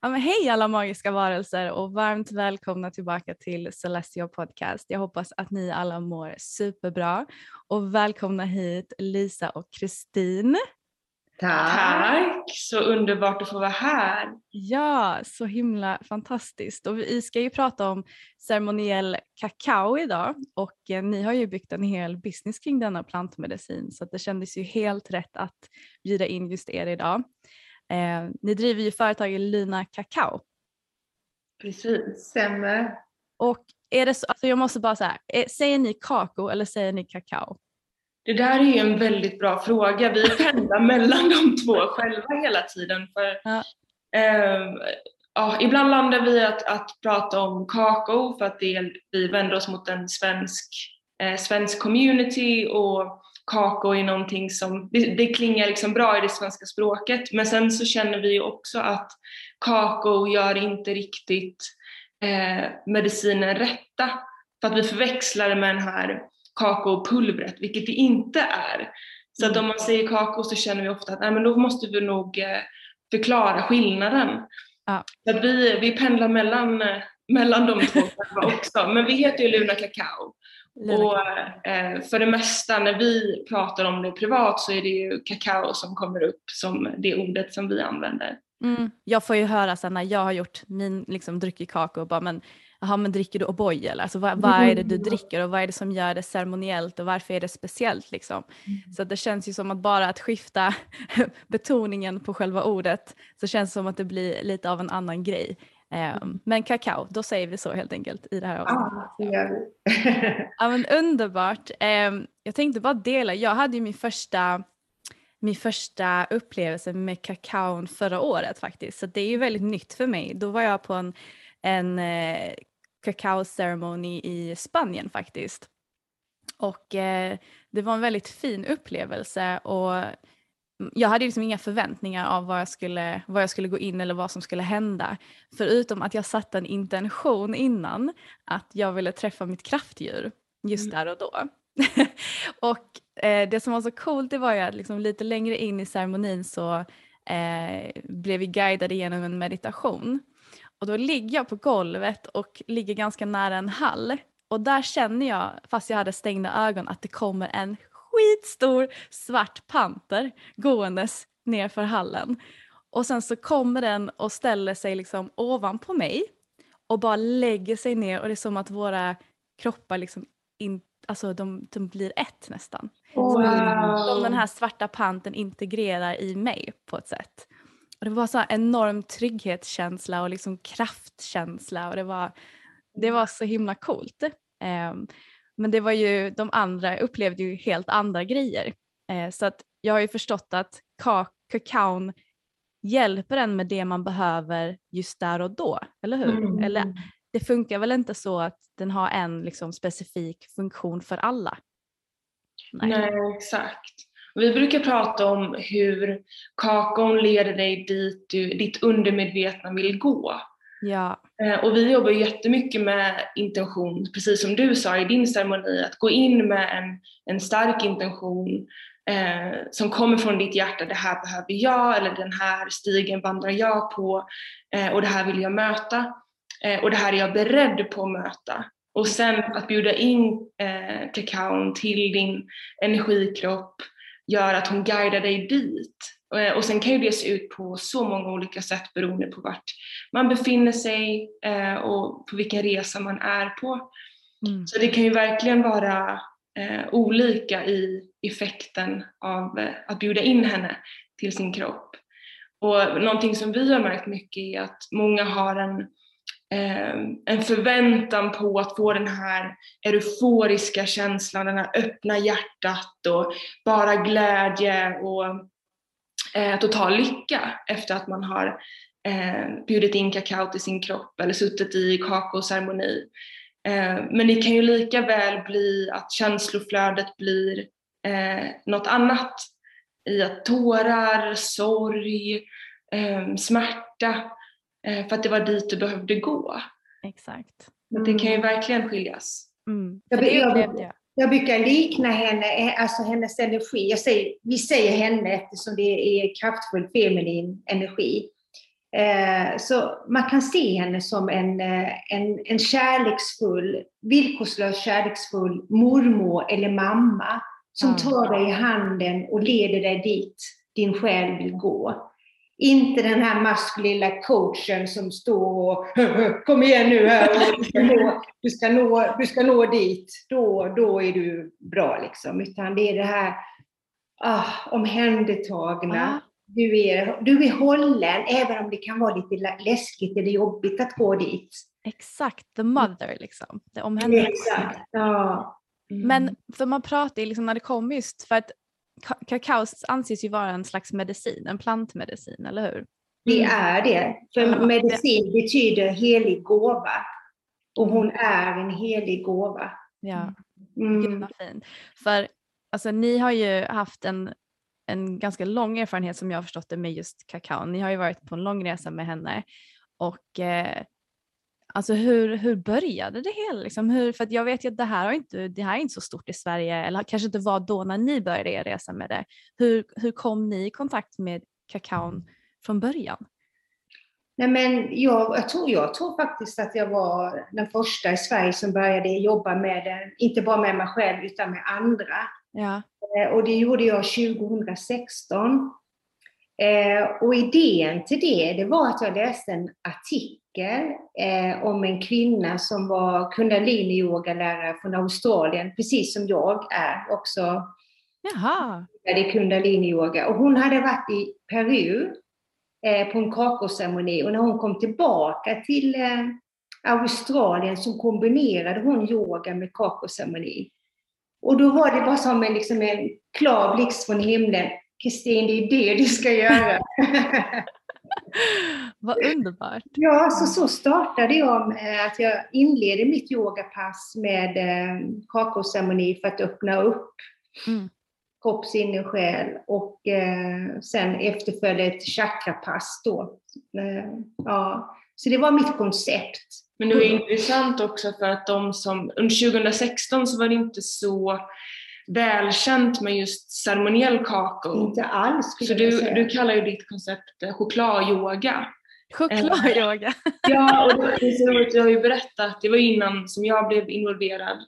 Ja, hej alla magiska varelser och varmt välkomna tillbaka till Celestial Podcast. Jag hoppas att ni alla mår superbra och välkomna hit Lisa och Kristin. Tack! Så underbart att få vara här. Ja, så himla fantastiskt. Och vi ska ju prata om ceremoniell kakao idag och eh, ni har ju byggt en hel business kring denna plantmedicin så det kändes ju helt rätt att bjuda in just er idag. Eh, ni driver ju företaget Lina Kakao. Precis, stämmer. Och är det så, alltså jag måste bara säga, säger ni kakao eller säger ni kakao? Det där är ju en väldigt bra fråga. Vi pendlar mellan de två själva hela tiden. För, ja. Eh, ja, ibland landar vi att, att prata om kakao för att det, vi vänder oss mot en svensk, eh, svensk community och kakao är någonting som, det, det, klingar liksom bra i det svenska språket men sen så känner vi också att kakao gör inte riktigt eh, medicinen rätta för att vi förväxlar det med den här kakaopulvret, vilket det inte är. Så att om man säger kakao så känner vi ofta att nej, men då måste vi nog eh, förklara skillnaden. Ja. Så att vi, vi pendlar mellan, eh, mellan de två också. Men vi heter ju Luna Kakao. Och eh, för det mesta när vi pratar om det privat så är det ju kakao som kommer upp som det ordet som vi använder. Mm. Jag får ju höra sen när jag har gjort min liksom, druckit kakao bara men jaha men dricker du O'boy eller? Alltså, vad, vad, är det du mm. dricker och vad är det som gör det ceremoniellt och varför är det speciellt liksom? Mm. Så det känns ju som att bara att skifta betoningen på själva ordet så känns det som att det blir lite av en annan grej. Um, men kakao, då säger vi så helt enkelt i det här avsnittet. Ja, men underbart. Um, jag tänkte bara dela, jag hade ju min första min första upplevelse med kakaon förra året faktiskt. Så det är ju väldigt nytt för mig. Då var jag på en en eh, kakaoceremoni i Spanien faktiskt. Och eh, det var en väldigt fin upplevelse och jag hade liksom inga förväntningar av vad jag, skulle, vad jag skulle gå in eller vad som skulle hända. Förutom att jag satte en intention innan att jag ville träffa mitt kraftdjur just mm. där och då. och eh, det som var så coolt det var ju att liksom lite längre in i ceremonin så eh, blev vi guidade genom en meditation. Och då ligger jag på golvet och ligger ganska nära en hall. Och där känner jag, fast jag hade stängda ögon, att det kommer en skitstor svart panter gåendes nerför hallen. Och sen så kommer den och ställer sig liksom ovanpå mig och bara lägger sig ner och det är som att våra kroppar liksom in, alltså de, de blir ett nästan. Wow. Som den här svarta panten integrerar i mig på ett sätt. Och det var så enorm trygghetskänsla och liksom kraftkänsla och det var, det var så himla coolt. Um, men det var ju de andra upplevde ju helt andra grejer. Eh, så att jag har ju förstått att kakaon hjälper en med det man behöver just där och då, eller hur? Mm. Eller det funkar väl inte så att den har en liksom, specifik funktion för alla? Nej, Nej exakt. Vi brukar prata om hur kakaon leder dig dit du, ditt undermedvetna vill gå. Ja. Eh, och vi jobbar jättemycket med intention, precis som du sa i din ceremoni, att gå in med en, en stark intention eh, som kommer från ditt hjärta, det här behöver jag eller den här stigen vandrar jag på eh, och det här vill jag möta eh, och det här är jag beredd på att möta. Och sen att bjuda in eh, kakaon till din energikropp gör att hon guidar dig dit. Eh, och sen kan ju det se ut på så många olika sätt beroende på vart man befinner sig eh, och på vilken resa man är på. Mm. Så det kan ju verkligen vara eh, olika i effekten av att bjuda in henne till sin kropp. Och någonting som vi har märkt mycket är att många har en, en förväntan på att få den här euforiska känslan, det här öppna hjärtat och bara glädje och eh, total lycka efter att man har eh, bjudit in kakao till sin kropp eller suttit i kakaoceremoni. Eh, men det kan ju lika väl bli att känsloflödet blir eh, något annat i att tårar, sorg, eh, smärta eh, för att det var dit du behövde gå. Exakt. Mm. Det kan ju verkligen skiljas. Mm. Jag, jag, jag, brukar likna henne, alltså hennes energi, jag säger, vi säger henne eftersom det är kraftfull feminin energi. Eh, så man kan se henne som en, eh, en, en kärleksfull, villkorslös kärleksfull mormor eller mamma som mm. tar dig i handen och leder dig dit din själ vill gå. Inte den här maskulina coachen som står och kom igen nu här, du ska nå, du ska nå, du ska nå dit, då, då är du bra liksom. Utan det är det här ah, omhändertagna. Ah du är, du är hållen, även om det kan vara lite läskigt eller jobbigt att gå dit. Exakt, the mother liksom. Det Exakt, ja. Mm. Men för man pratar ju liksom när det kommer just för att kakao anses ju vara en slags medicin, en plantmedicin, eller hur? Det mm. är det. För medicin betyder helig gåva. Och hon är en helig gåva. Ja, mm. gud vad fint. För alltså, ni har ju haft en en ganska lång erfarenhet som jag har förstått det med just kakao. Ni har ju varit på en lång resa med henne och eh, alltså hur, hur började det hela? Liksom hur, för jag vet ju att det här, har inte, det här är inte så stort i Sverige eller kanske inte var då när ni började er resa med det. Hur, hur kom ni i kontakt med kakaon från början? Nej, men jag, jag, tror, jag tror faktiskt att jag var den första i Sverige som började jobba med den, inte bara med mig själv utan med andra. Ja. Eh, och det gjorde jag 2016. Eh, och idén till det, det var att jag läste en artikel eh, om en kvinna som var kundalini-yogalärare från Australien, precis som jag är också. Jaha. I kundalini-yoga. Och hon hade varit i Peru på en kakaoceremoni och när hon kom tillbaka till Australien så kombinerade hon yoga med kakaoceremoni. Och då var det bara som en, liksom en klar blixt från himlen. Kristin, det är det du ska göra. Vad underbart. Ja, så, så startade jag med att jag inledde mitt yogapass med eh, kakaoceremoni för att öppna upp mm. kropp, sinne, själ och eh, sen efterföljde ett chakrapass då. Eh, ja. Så det var mitt koncept. Men det var intressant också för att de som, under 2016 så var det inte så välkänt med just ceremoniell kakao. Inte alls Så du, du kallar ju ditt koncept eh, chokladyoga. Chokladyoga? Eh, ja, och det, du har ju berättat, det var innan som jag blev involverad.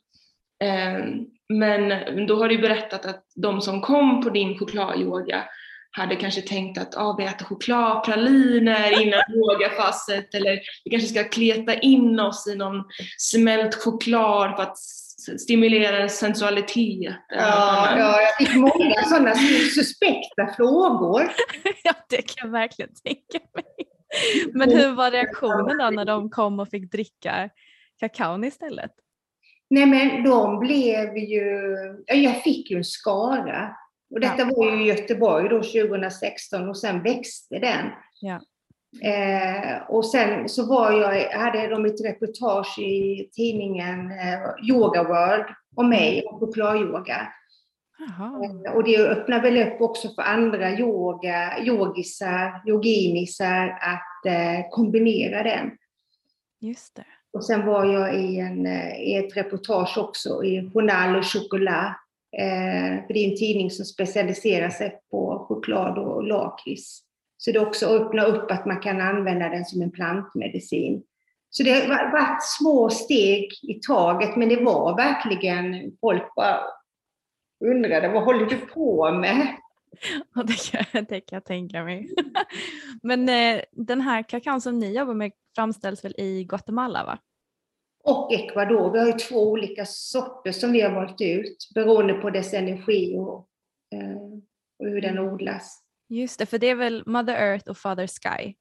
Eh, men då har du berättat att de som kom på din chokladyoga hade kanske tänkt att ah, vi äter chokladpraliner innan yogapasset eller vi kanske ska kleta in oss i någon smält choklad för att stimulera sensualitet. Ja, ja, jag fick många sådana suspekta frågor. ja, det kan jag verkligen tänka mig. Men hur var reaktionen då när de kom och fick dricka kakaon istället? Nej men de blev ju, jag fick ju en skara. Och detta ja. var ju i Göteborg då 2016 och sen växte den. Ja. Eh, och sen så var jag, hade de ett reportage i tidningen eh, Yoga World om mig och chokladyoga. Eh, och det öppnar väl upp också för andra yoga, yogisar, yoginisar att eh, kombinera den. Just det. Och sen var jag i, en, eh, i ett reportage också i Journal och Chocolat. Eh, för det är en tidning som specialiserar sig på choklad och lakrits. Så det också öppnar upp att man kan använda den som en plantmedicin. Så det har varit små steg i taget, men det var verkligen, folk bara undrade, vad håller du på med? Ja, det, kan, det kan jag tänka mig. Men eh, den här kakaon som ni jobbar med framställs väl i Guatemala? va? Och Ecuador. Vi har ju två olika sorter som vi har valt ut beroende på dess energi och, eh, och hur den odlas. Just det, för det är väl Mother Earth och Father Sky?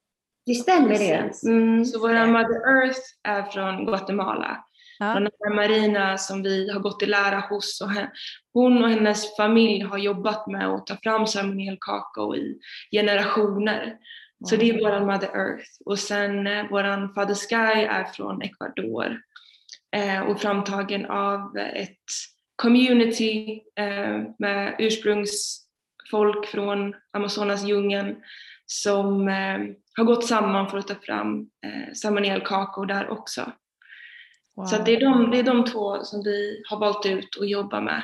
Det stämmer det. Mm. Så vår Mother Earth är från Guatemala. Ja. Från Marina som vi har gått i lära hos. Och hon och hennes familj har jobbat med att ta fram ceremoniell kakao i generationer. Så det är våran Mother Earth. Och sen eh, våran Father Sky är från Ecuador eh, och framtagen av ett community eh, med ursprungsfolk från Amazonas djungeln som eh, har gått samman för att ta fram eh, ceremoniell kakao där också. Wow. Så det är, de, det är de två som vi har valt ut att jobba med.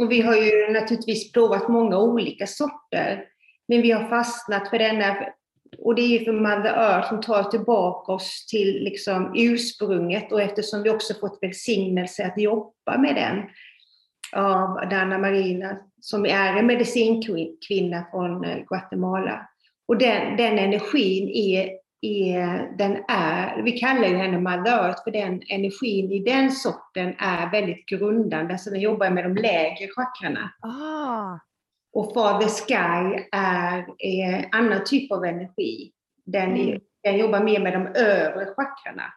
Och vi har ju naturligtvis provat många olika sorter, men vi har fastnat för denna och det är ju för Mother Earth som tar tillbaka oss till liksom ursprunget och eftersom vi också fått välsignelse att jobba med den av Dana Marina som är en medicinkvinna från eh, Guatemala. Och den, den energin är, är, den är, vi kallar ju henne Mother Earth för den energin i den sorten är väldigt grundande, så den jobbar med de lägre chakrarna. Ah. Och Father Sky är en annan typ av energi. Den, är, mm. den jobbar mer med de övre chakrarna.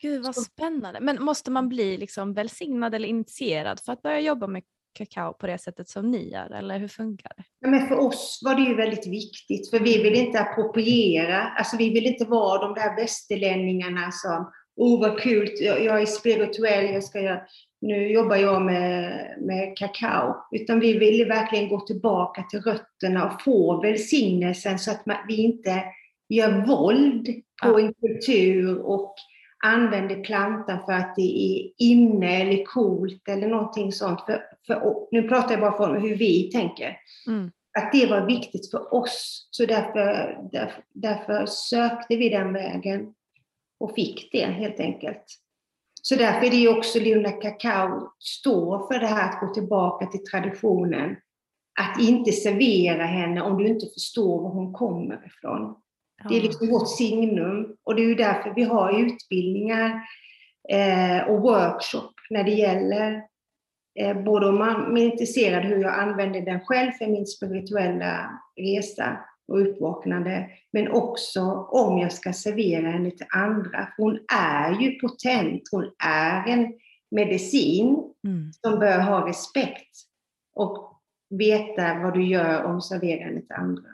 Gud vad spännande. Men måste man bli liksom välsignad eller initierad för att börja jobba med kakao på det sättet som ni gör, eller hur funkar det? Ja, men för oss var det ju väldigt viktigt, för vi vill inte appropriera, alltså vi vill inte vara de där västerlänningarna som, oh vad kul, jag, jag är spirituell, jag ska göra nu jobbar jag med, med kakao, utan vi vill verkligen gå tillbaka till rötterna och få välsignelsen så att man, vi inte gör våld på ja. en kultur och använder plantan för att det är inne eller coolt eller någonting sånt. För, för, nu pratar jag bara om hur vi tänker. Mm. Att det var viktigt för oss, så därför, därför, därför sökte vi den vägen och fick det helt enkelt. Så därför är det också Luna Kakao står för det här att gå tillbaka till traditionen. Att inte servera henne om du inte förstår var hon kommer ifrån. Det är liksom vårt signum och det är ju därför vi har utbildningar eh, och workshop när det gäller eh, både om man är intresserad hur jag använder den själv för min spirituella resa och uppvaknande, men också om jag ska servera henne till andra. Hon är ju potent, hon är en medicin mm. som bör ha respekt och veta vad du gör om du serverar henne till andra.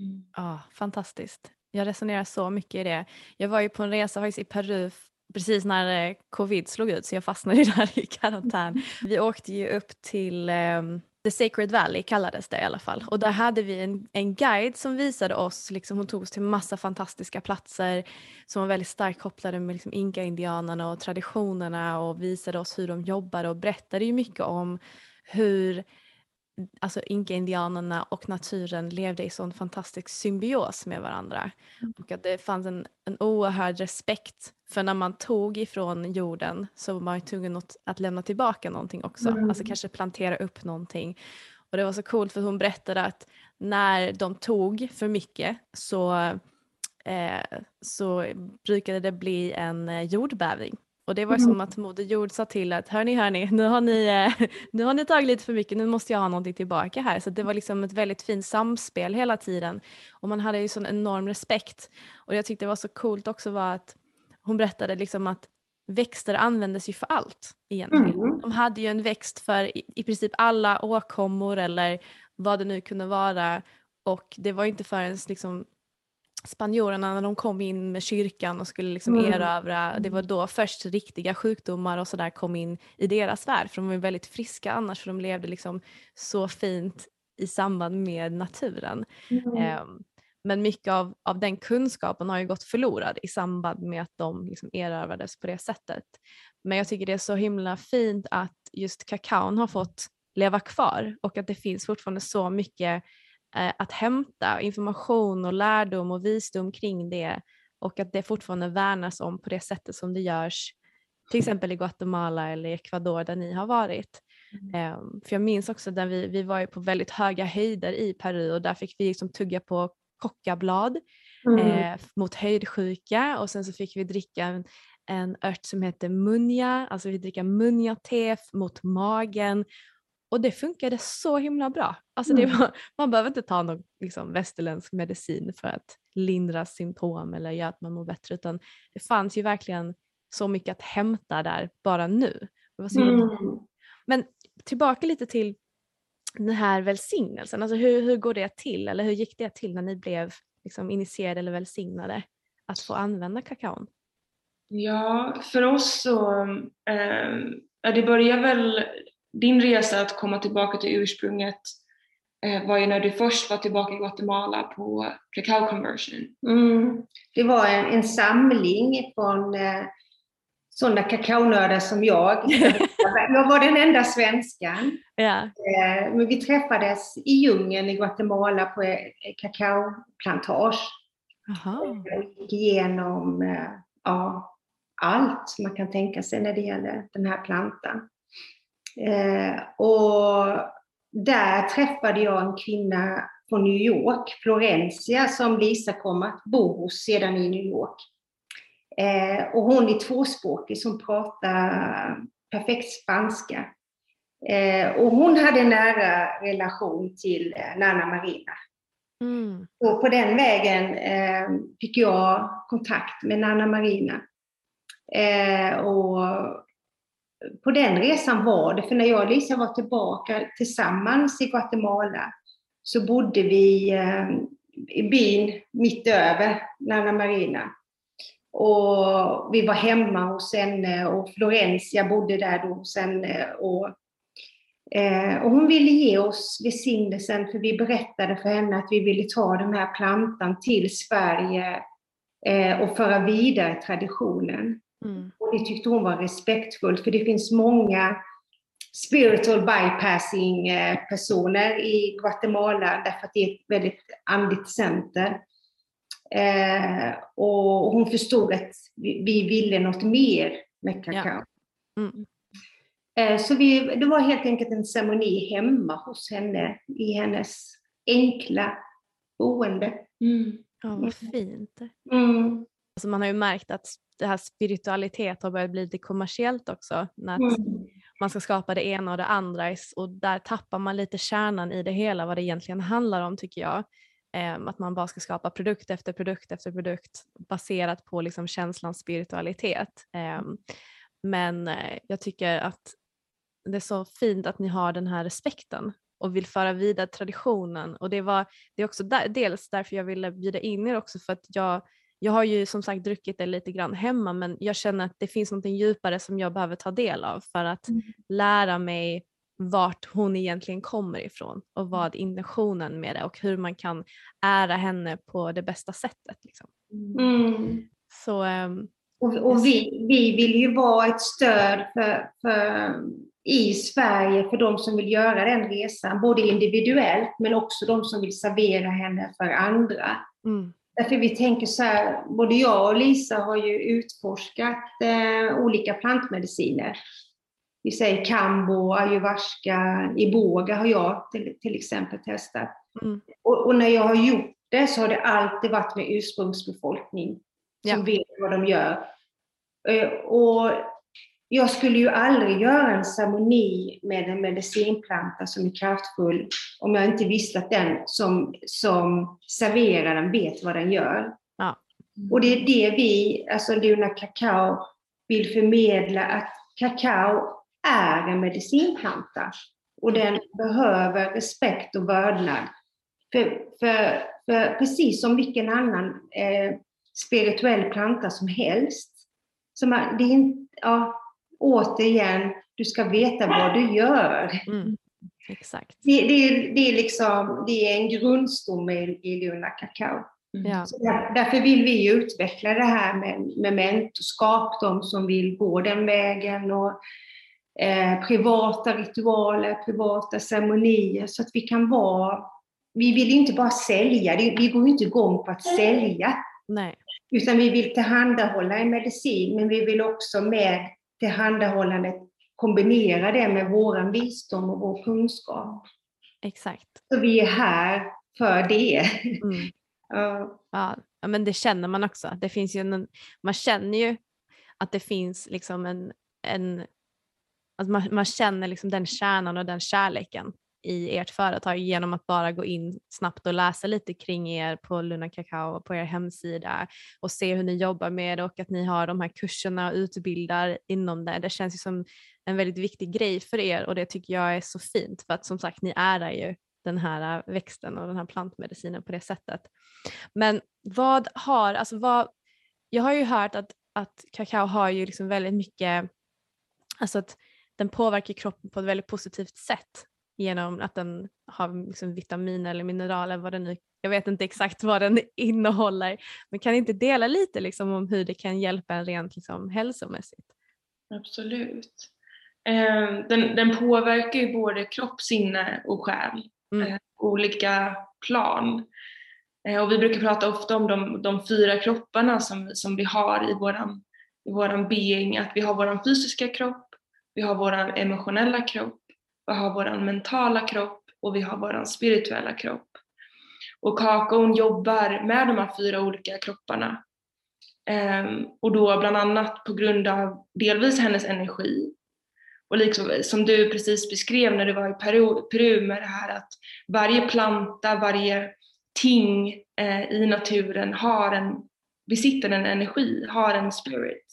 Mm. Ja, fantastiskt. Jag resonerar så mycket i det. Jag var ju på en resa faktiskt i Peru precis när eh, covid slog ut så jag fastnade ju där i karantän. Vi åkte ju upp till um, The Sacred Valley kallades det i alla fall. Och där hade vi en, en guide som visade oss, liksom, hon tog oss till massa fantastiska platser som var väldigt starkt kopplade med liksom, inka-indianerna och traditionerna och visade oss hur de jobbade och berättade ju mycket om hur alltså inka-indianerna och naturen levde i sån fantastisk symbios med varandra. Mm. Och att det fanns en, en oerhörd respekt för när man tog ifrån jorden så var man tvungen att, att lämna tillbaka någonting också, mm. alltså kanske plantera upp någonting. Och det var så coolt för hon berättade att när de tog för mycket så, eh, så brukade det bli en eh, jordbävning och det var mm. som att Moder Jord sa till att hörni, hörni, nu har ni, eh, nu har ni tagit lite för mycket, nu måste jag ha någonting tillbaka här. Så det var liksom ett väldigt fint samspel hela tiden. Och man hade ju sån enorm respekt. Och jag tyckte det var så coolt också var att hon berättade liksom att växter användes ju för allt egentligen. Mm. De hade ju en växt för i, i princip alla åkommor eller vad det nu kunde vara och det var inte förrän liksom spanjorerna när de kom in med kyrkan och skulle liksom Mm. erövra, det var då först riktiga sjukdomar och sådär kom in i deras värld för de var väldigt friska annars för de levde liksom så fint i samband med naturen. Mm. Ehm, men mycket av, av den kunskapen har ju gått förlorad i samband med att de liksom erövrades på det sättet. Men jag tycker det är så himla fint att just kakaon har fått leva kvar och att det finns fortfarande så mycket att hämta, information och lärdom och visdom kring det och att det fortfarande värnas om på det sättet som det görs till exempel i Guatemala eller Ecuador där ni har varit. Ehm, för jag minns också när vi, vi var på väldigt höga höjder i Peru och där fick vi liksom tugga på kockablad Mm. eh, mot höjdsjuka och sen så fick vi dricka en, en ört som heter munja, alltså vi dricker munja-te mot magen och det funkade så himla bra. Alltså Mm. var, man behöver inte ta någon liksom, västerländsk medicin för att lindra symptom eller göra att man mår bättre utan det fanns ju verkligen så mycket att hämta där bara nu. Mm. men tillbaka lite till den här välsignelsen, alltså hur, hur går det till eller hur gick det till när ni blev liksom, initierade eller välsignade att få använda kakaon? Ja, för oss så, eh, det börjar väl, din resa att komma tillbaka till ursprunget eh, var ju när du först var tillbaka i Guatemala på cacao conversion. Mm. Det var en, en samling från eh, sådana kakaonördar som jag. jag var den enda svenskan. Ja. Eh, men vi träffades i djungeln i Guatemala på en kakaoplantage. Och gick igenom eh, ja, allt man kan tänka sig när det gäller den här plantan. Eh, och där träffade jag en kvinna från New York, Florencia, som Lisa kom att bo hos sedan i New York. Eh, och hon är tvåspråkig som pratar perfekt spanska. Eh, och hon hade nära relation till eh, Nana Marina. Mm. Och på den vägen eh, fick jag kontakt med Nanna Marina. Eh, och på den resan var det, för när jag och Lisa var tillbaka tillsammans i Guatemala så bodde vi eh, i byn mitt över Nana Marina. Och vi var hemma hos henne och Florencia bodde där då hos henne. Och, eh, och hon ville ge oss välsignelsen för vi berättade för henne att vi ville ta den här plantan till Sverige eh, och föra vidare traditionen. Mm. Och det tyckte hon var respektfullt för det finns många spiritual bypassing eh, personer i Guatemala därför att det är ett väldigt andligt center. Eh, och hon förstod att vi, vi ville något mer med kakao. Mm. Eh, så vi, det var helt enkelt en ceremoni hemma hos henne i hennes enkla boende. Ja, vad fint. Mm. Alltså man har ju märkt att det här spiritualitet har börjat bli lite kommersiellt också. När Mm. man ska skapa det ena och det andra och där tappar man lite kärnan i det hela, vad det egentligen handlar om tycker jag. Ehm, att man bara ska skapa produkt efter produkt efter produkt baserat på liksom känslans spiritualitet. Ehm, men eh, jag tycker att det är så fint att ni har den här respekten och vill föra vidare traditionen och det var det är också där, dels därför jag ville bjuda in er också för att jag jag har ju som sagt druckit det lite grann hemma men jag känner att det finns något djupare som jag behöver ta del av för att lära mig vart hon egentligen kommer ifrån och vad intentionen med det och hur man kan ära henne på det bästa sättet. Liksom. Mm. Så ehm, Och, och vi, vi vill ju vara ett stöd för, för, i Sverige för de som vill göra den resan, både individuellt men också de som vill servera henne för andra. mm, Därför vi tänker så här, både jag och Lisa har ju utforskat eh, olika plantmediciner. Vi säger kambo, ayahuasca, iboga har jag till, till exempel testat. mm, Och, och när jag har gjort det så har det alltid varit med ursprungsbefolkning som Ja. vet vad de gör. Eh, Och jag skulle ju aldrig göra en ceremoni med en medicinplanta som är kraftfull om jag inte visste att den som, som serverar den vet vad den gör. Ja. Och det är det vi, alltså Luna Cacao, vill förmedla att kakao är en medicinplanta och den behöver respekt och vördnad. För, för, för precis som vilken annan eh, spirituell planta som helst. Så man, det är inte, ja, återigen, du ska veta vad du gör. Mm. Exakt. Det, det, är, det, är liksom, det är en grundstomme i, i Luna Kakao. Mm. Ja. Där, därför vill vi utveckla det här med, med mentorskap, de som vill gå den vägen och eh, privata ritualer, privata ceremonier så att vi kan vara, vi vill inte bara sälja, vi går inte igång på att sälja. Nej. Utan vi vill tillhandahålla en medicin, men vi vill också med tillhandahållandet kombinera det med vår visdom och vår kunskap. Exakt. Så vi är här för det. Mm. ja. ja, men det känner man också. Det finns ju en, man känner ju att det finns liksom en, en alltså man, man känner liksom den kärnan och den kärleken i ert företag genom att bara gå in snabbt och läsa lite kring er på Luna Kakao på er hemsida och se hur ni jobbar med det och att ni har de här kurserna och utbildar inom det. Det känns ju som en väldigt viktig grej för er och det tycker jag är så fint för att som sagt ni ärar ju den här äh, växten och den här plantmedicinen på det sättet. Men vad har, alltså vad, jag har ju hört att, att kakao har ju liksom väldigt mycket, alltså att den påverkar kroppen på ett väldigt positivt sätt genom att den har liksom vitaminer eller mineraler, vad det nu, jag vet inte exakt vad den innehåller, men kan inte dela lite liksom om hur det kan hjälpa en rent liksom hälsomässigt? Absolut. Eh, den, den påverkar ju både kropp, sinne och själ, mm. eh, olika plan. Eh, och vi brukar prata ofta om de, de fyra kropparna som, som vi har i våran, i våran being, att vi har våran fysiska kropp, vi har våran emotionella kropp, vi har vår mentala kropp och vi har vår spirituella kropp. Och kakaon jobbar med de här fyra olika kropparna. Um, och då bland annat på grund av delvis hennes energi. Och liksom, som du precis beskrev när du var i Peru, Peru med det här att varje planta, varje ting eh, i naturen har en, besitter en energi, har en spirit.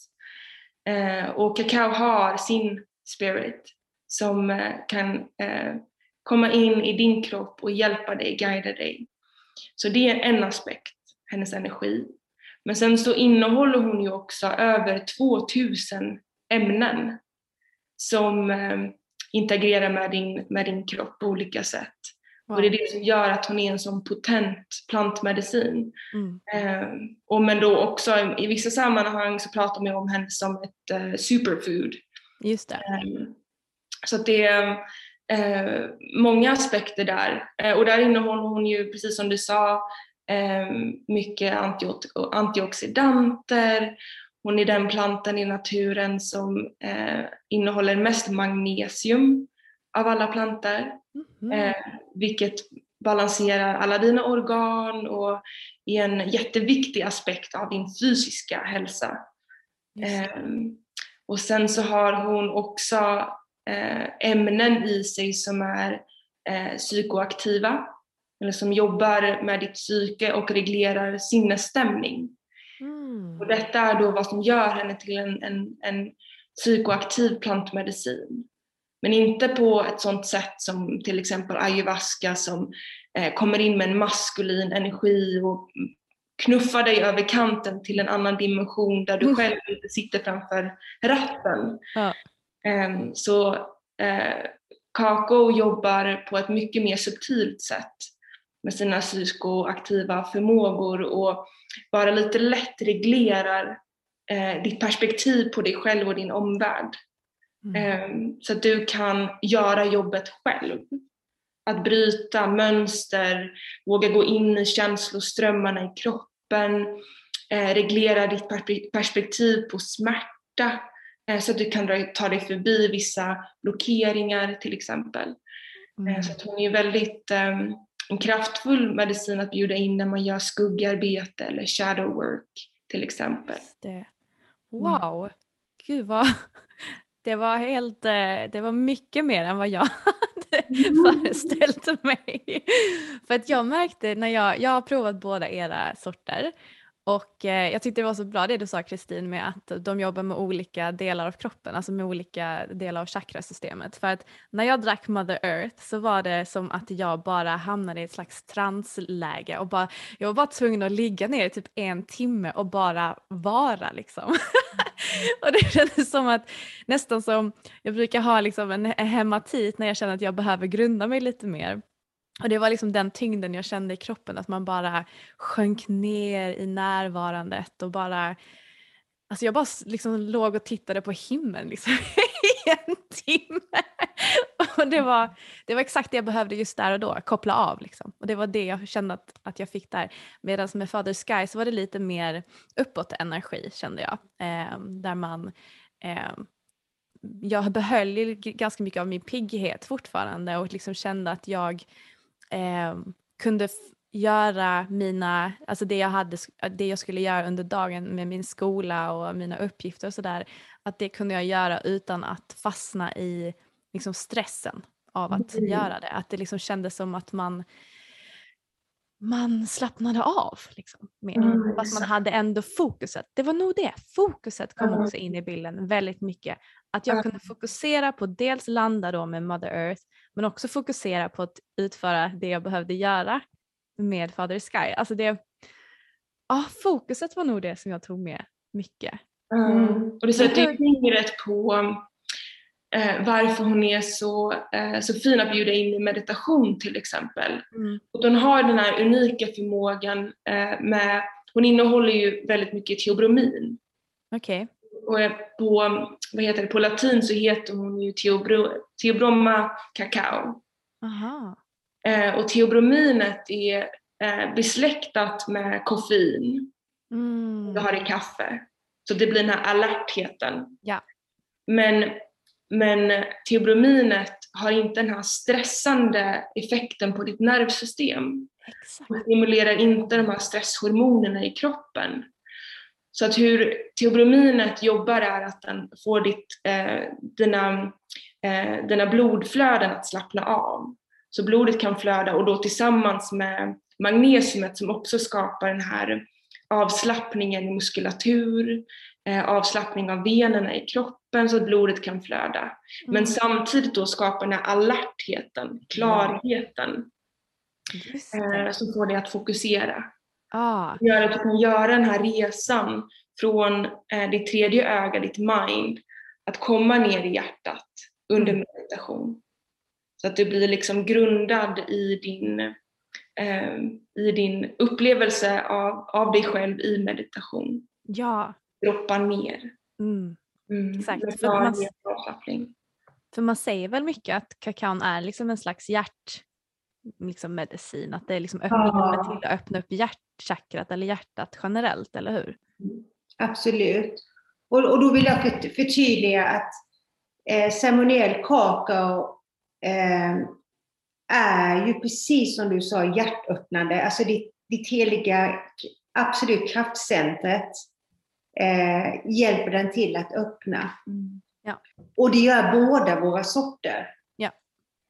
Eh, och kakao har sin spirit som eh, kan eh, komma in i din kropp och hjälpa dig, guida dig. Så det är en aspekt, hennes energi. Men sen så innehåller hon ju också över 2000 ämnen som eh, interagerar med din, med din kropp på olika sätt. Wow. Och det är det som gör att hon är en sån potent plantmedicin. Mm. Eh, och men då också i vissa sammanhang så pratar man om henne som ett eh, superfood. Just det. Eh, så det är eh, många aspekter där. Eh, och där innehåller hon ju, precis som du sa, eh, mycket antioxidanter. Hon är den plantan i naturen som eh, innehåller mest magnesium av alla planter. Mm. vilket balanserar alla dina organ och är en jätteviktig aspekt av din fysiska hälsa. Ehm, och sen så har hon också Eh, ämnen i sig som är eh, psykoaktiva eller som jobbar med ditt psyke och reglerar sinnesstämning. Mm. Och detta är då vad som gör henne till en, en, en psykoaktiv plantmedicin. Men inte på ett sånt sätt som till exempel ayahuasca som eh, kommer in med en maskulin energi och knuffar dig över kanten till en annan dimension där du själv inte sitter framför ratten. Ja. Ehm, så eh, Kako jobbar på ett mycket mer subtilt sätt med sina psykoaktiva förmågor och bara lite lätt reglerar eh, ditt perspektiv på dig själv och din omvärld. Mm. Ehm, så att du kan göra jobbet själv. Att bryta mönster, våga gå in i känsloströmmarna i kroppen, eh, reglera ditt perspektiv på smärta, så att du kan ta dig förbi vissa blockeringar till exempel. Eh, mm. Så att hon är väldigt um, en kraftfull medicin att bjuda in när man gör skuggarbete eller shadow work till exempel. Det. Mm. Wow, mm. gud vad det var helt, eh, det var mycket mer än vad jag hade mm. föreställt mig. För att jag märkte när jag, jag har provat båda era sorter och eh, jag tyckte det var så bra det du sa Kristin med att de jobbar med olika delar av kroppen, alltså med olika delar av chakrasystemet. För att när jag drack Mother Earth så var det som att jag bara hamnade i ett slags transläge och bara, jag var bara tvungen att ligga ner i typ en timme och bara vara liksom. och det kändes som att nästan som, jag brukar ha liksom en hematit när jag känner att jag behöver grunda mig lite mer. Och det var liksom den tyngden jag kände i kroppen, att man bara sjönk ner i närvarandet och bara Alltså jag bara liksom låg och tittade på himlen liksom, i en timme. Och det var, det var exakt det jag behövde just där och då, koppla av. Liksom. Och det var det jag kände att, att jag fick där. Medan med Father Sky så var det lite mer uppåt energi kände jag. Eh, där man eh, jag behöll ganska mycket av min pigghet fortfarande och liksom kände att jag eh, kunde göra mina, alltså det jag, hade, det jag skulle göra under dagen med min skola och mina uppgifter och sådär, att det kunde jag göra utan att fastna i liksom stressen av att mm. göra det. Att det liksom kändes som att man man slappnade av liksom, mer. Mm, Fast man hade ändå fokuset. Det var nog det, fokuset kom mm. också in i bilden väldigt mycket. Att jag kunde fokusera på dels landa då med Mother Earth men också fokusera på att utföra det jag behövde göra med Father Sky. Alltså det, ja, fokuset var nog det som jag tog med mycket. Mm. Och det sätter fingret på eh, varför hon är så, eh, så fin att bjuda in i meditation till exempel. Mm. Och hon har den här unika förmågan eh, med, hon innehåller ju väldigt mycket teobromin. Okej. Okay. Och på, vad heter det, på latin så heter hon ju teobro, teobroma cacao. Aha. Eh, och teobrominet är eh, besläktat med koffein. Mm. Du har i kaffe. Så det blir den här alertheten. Ja. Men, men teobrominet har inte den här stressande effekten på ditt nervsystem. Exakt. Det stimulerar inte de här stresshormonerna i kroppen. Så att hur teobrominet jobbar är att den får ditt, eh, dina, eh, dina blodflöden att slappna av. Så blodet kan flöda och då tillsammans med magnesiumet som också skapar den här avslappningen i muskulatur, eh, avslappning av venerna i kroppen så att blodet kan flöda. Mm. Men samtidigt då skapar den här alertheten, klarheten, eh, som får dig att fokusera. Ah. Gör att du kan göra den här resan från eh, ditt tredje öga, ditt mind, att komma ner i hjärtat under mm. meditation. Så att du blir liksom grundad i din, eh, i din upplevelse av, av dig själv i meditation. Ja. Droppa ner. Mm. Mm. Exakt. För man, för man säger väl mycket att kakaon är liksom en slags hjärt liksom medicin, att det är liksom öppna, ja. till att öppna upp hjärtchakrat eller hjärtat generellt, eller hur? Absolut. Och, och då vill jag förtydliga att eh, ceremoniell kakao eh, är ju precis som du sa hjärtöppnande, alltså ditt, ditt heliga, absolut kraftcentret eh, hjälper den till att öppna. Mm. Ja. Och det gör båda våra sorter. Ja.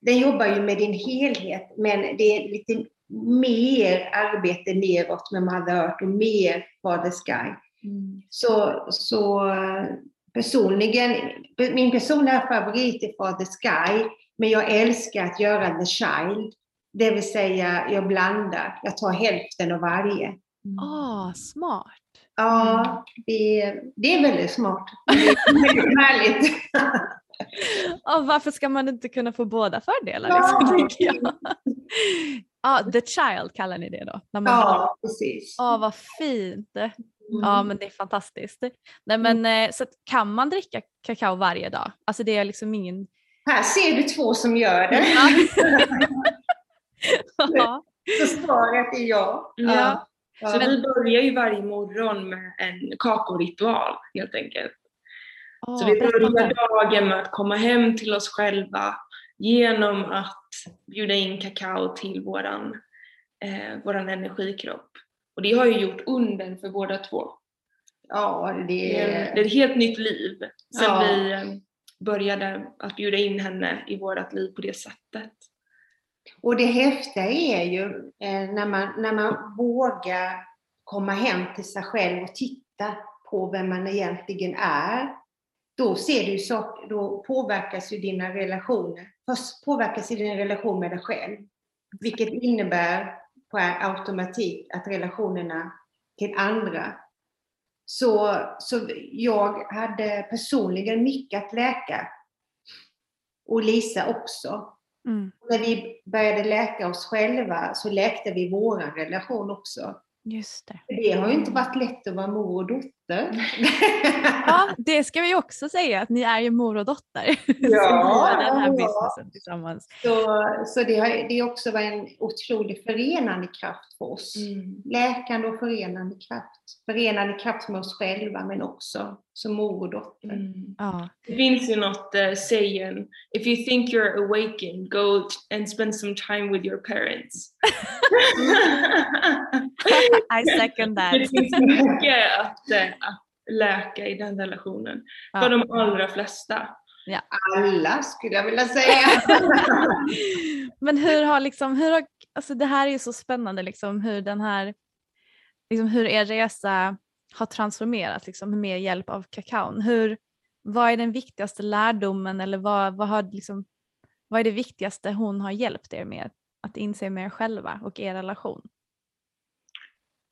Den jobbar ju med din helhet, men det är lite mer arbete neråt med Mother Earth och mer Father Sky. Mm. Så, så personligen, min personliga favorit är Father Sky, men jag älskar att göra the child. Det vill säga, jag blandar. Jag tar hälften av varje. Mm. Ah, smart. Ja, det, det är väldigt smart. Det är väldigt härligt. varför ska man inte kunna få båda fördelar? Liksom, ja. Ah, the child kallar ni det då? När man ja, precis. Ah, vad fint. Mm. Ja men det är fantastiskt. Nej, men, mm. Så kan man dricka kakao varje dag? Alltså det är liksom ingen... Här ser du två som gör det. ja. Så svaret är ja. ja. ja. Så vi börjar ju varje morgon med en kakaoritual helt enkelt. Oh, så vi börjar dagen med att komma hem till oss själva genom att bjuda in kakao till våran, eh, våran energikropp. Och det har ju gjort under för båda två. Ja, det... Det, är, ett helt nytt liv sen ja. vi eh, började att bjuda in henne i vårt liv på det sättet. Och det häftiga är ju eh, när man, när man vågar komma hem till sig själv och titta på vem man egentligen är, då, ser du så, då påverkas ju dina relationer. Påverkas ju din relation med dig själv. Vilket innebär på automatik att relationerna till andra. Så, så jag hade personligen mycket att läka. Och Lisa också. Mm. När vi började läka oss själva så läkte vi vår relation också. Just det. det har ju inte varit lätt att vara mor och dotter. Ja, det ska vi också säga att ni är ju mor och dotter. Ja, den här businessen tillsammans. Så, så det har det också varit en otrolig förenande kraft för oss. Mm. Läkande och förenande kraft. Förenande kraft med oss själva men också som mor och dotter. Mm. Ja. Det finns ju något uh, saying, if you think you're awakened, go and spend some time with your parents. I second that. Det finns mycket att, eh, att läka i den relationen. Ja. För de allra flesta. Ja. Alla skulle jag vilja säga. Men hur har liksom, hur har, alltså det här är ju så spännande liksom hur den här, liksom hur er resa har transformerats liksom med hjälp av kakaon. Hur, vad är den viktigaste lärdomen eller vad, vad, har liksom, vad är det viktigaste hon har hjälpt er med att inse med er själva och er relation?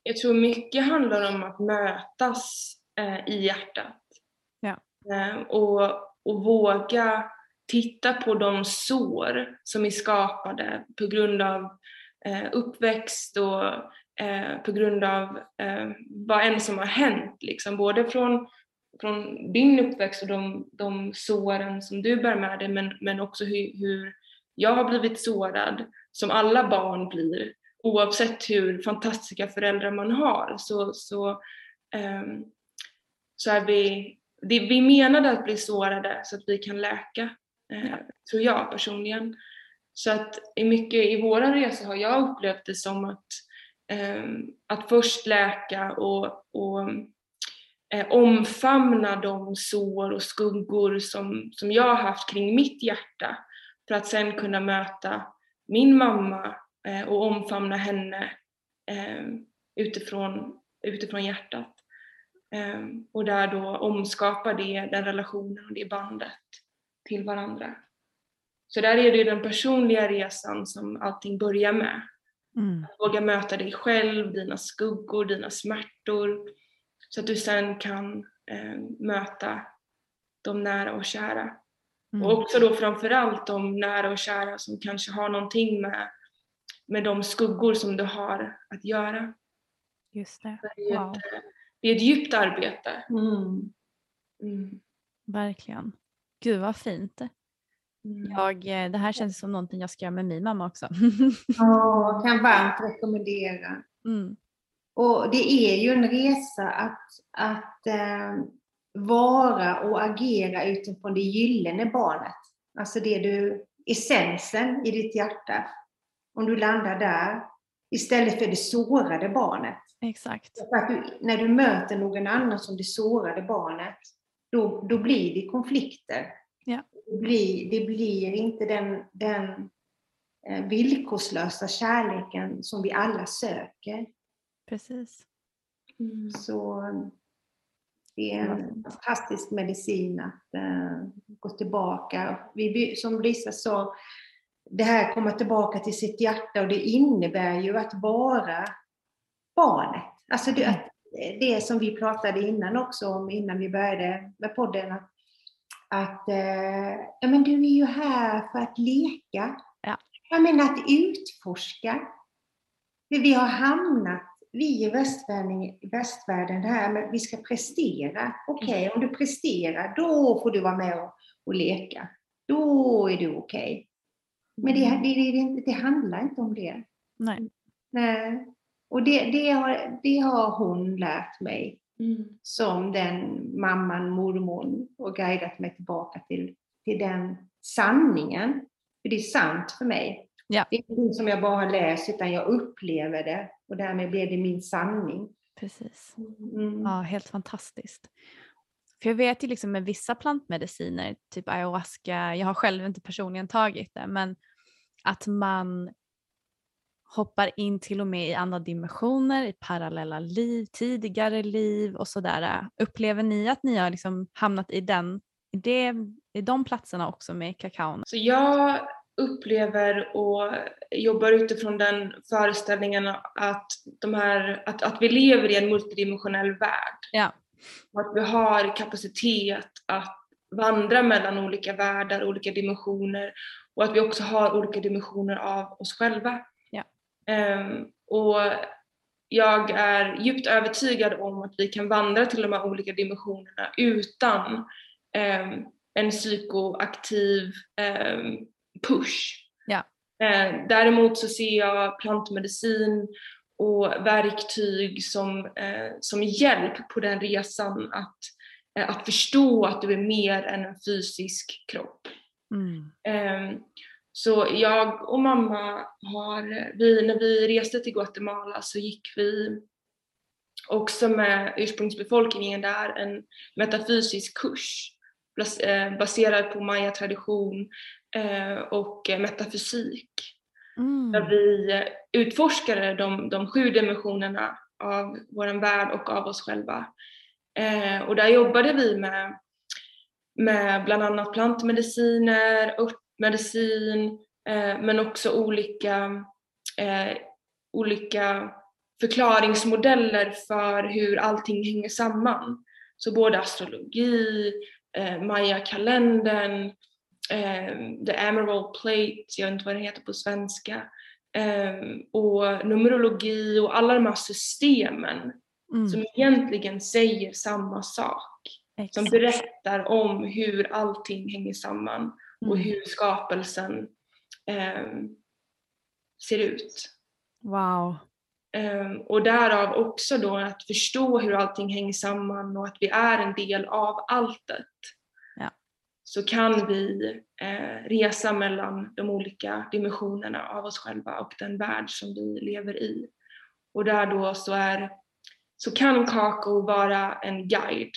Jag tror mycket handlar om att mötas eh, i hjärtat. Ja. Eh, och, och våga titta på de sår som är skapade på grund av eh, uppväxt och eh, på grund av eh, vad än som har hänt, liksom, både från, från din uppväxt och de, de såren som du bär med dig men, men också hur, hur jag har blivit sårad, som alla barn blir, oavsett hur fantastiska föräldrar man har. Så, så, um, så är vi, det, vi menade att bli sårade så att vi kan läka, eh, tror jag personligen. Så att i mycket i våra resor har jag upplevt det som att, eh, att först läka och, och eh, omfamna de sår och skuggor som, som jag har haft kring mitt hjärta för att sen kunna möta min mamma och omfamna henne eh, utifrån, utifrån hjärtat. Ehm, och där då omskapa det, den relationen och det bandet till varandra. Så där är det ju den personliga resan som allting börjar med. Mm. Att våga möta dig själv, dina skuggor, dina smärtor. Så att du sen kan eh, möta de nära och kära. Mm. Och också då framförallt de nära och kära som kanske har någonting med, med de skuggor som du har att göra. Just det. det wow. ett, det är ett djupt arbete. Mm. Mm. Verkligen. Gud vad fint. Mm. Jag, eh, det här känns som någonting jag ska göra med min mamma också. Ja, kan varmt rekommendera. Mm. Och det är ju en resa att, att eh, vara och agera utifrån det gyllene barnet. Alltså det du, essensen i ditt hjärta. Om du landar där, istället för det sårade barnet. Exakt. För att du, när du möter någon annan som det sårade barnet, då, då blir det konflikter. Ja. Det, blir, det blir inte den, den eh, villkorslösa kärleken som vi alla söker. Precis. Mm. Så det är en fantastisk medicin att uh, gå tillbaka. Vi, som Lisa sa, det här komma tillbaka till sitt hjärta och det innebär ju att vara barnet. Alltså det, att, det som vi pratade innan också om, innan vi började med podden, att, att eh, ja, men du är ju här för att leka. Ja. Jag menar att utforska. Vi har hamnat, vi i västvärlden, västvärlden här, men vi ska prestera. Okej, okay, mm. om du presterar, då får du vara med och, och leka. Då är du okej. Okay. Men det, mm. det, det, det, handlar inte om det. Nej. Nej. Och det, det, har, det har hon lärt mig mm. som den mamman, mormor och guidat mig tillbaka till, till den sanningen. För det är sant för mig. Ja. Det är inte som jag bara har läst utan jag upplever det och därmed blir det min sanning. Precis. Mm. Ja, helt fantastiskt. För jag vet ju liksom med vissa plantmediciner, typ ayahuasca, jag har själv inte personligen tagit det, men att man hoppar in till och med i andra dimensioner, i parallella liv, tidigare liv och sådär. Upplever ni att ni har liksom hamnat i, den, i, det, i de platserna också med kakaon? Så jag upplever och jobbar utifrån den föreställningen att, de här, att, att vi lever i en multidimensionell värld. Ja. Att vi har kapacitet att vandra mellan olika världar, olika dimensioner och att vi också har olika dimensioner av oss själva. Ja. Um, och jag är djupt övertygad om att vi kan vandra till de här olika dimensionerna utan um, en psykoaktiv um, push. Ja. Uh, däremot så ser jag plantmedicin och verktyg som, uh, som hjälp på den resan att, uh, att förstå att du är mer än en fysisk kropp. Mm. Um, så jag och mamma har, vi, när vi reste till Guatemala så gick vi också med ursprungsbefolkningen där en metafysisk kurs baserad på maya-tradition och metafysik. Mm. Där vi utforskade de, de sju dimensionerna av vår värld och av oss själva. Eh, och där jobbade vi med, med bland annat plantmediciner, örtmedicin, eh, men också olika, eh, olika förklaringsmodeller för hur allting hänger samman. Så både astrologi, eh, Maya-kalendern, the Emerald Plate, jag vet inte vad den heter på svenska, eh, och numerologi och alla de här systemen Mm. som egentligen säger samma sak. Som Exakt. berättar om hur allting hänger samman och Mm. hur skapelsen eh, ser ut. Wow. Um, och därav också då att förstå hur allting hänger samman och att vi är en del av alltet. Så kan vi eh, resa mellan de olika dimensionerna av oss själva och den värld som vi lever i. Och där då så, är, så kan Kako vara en guide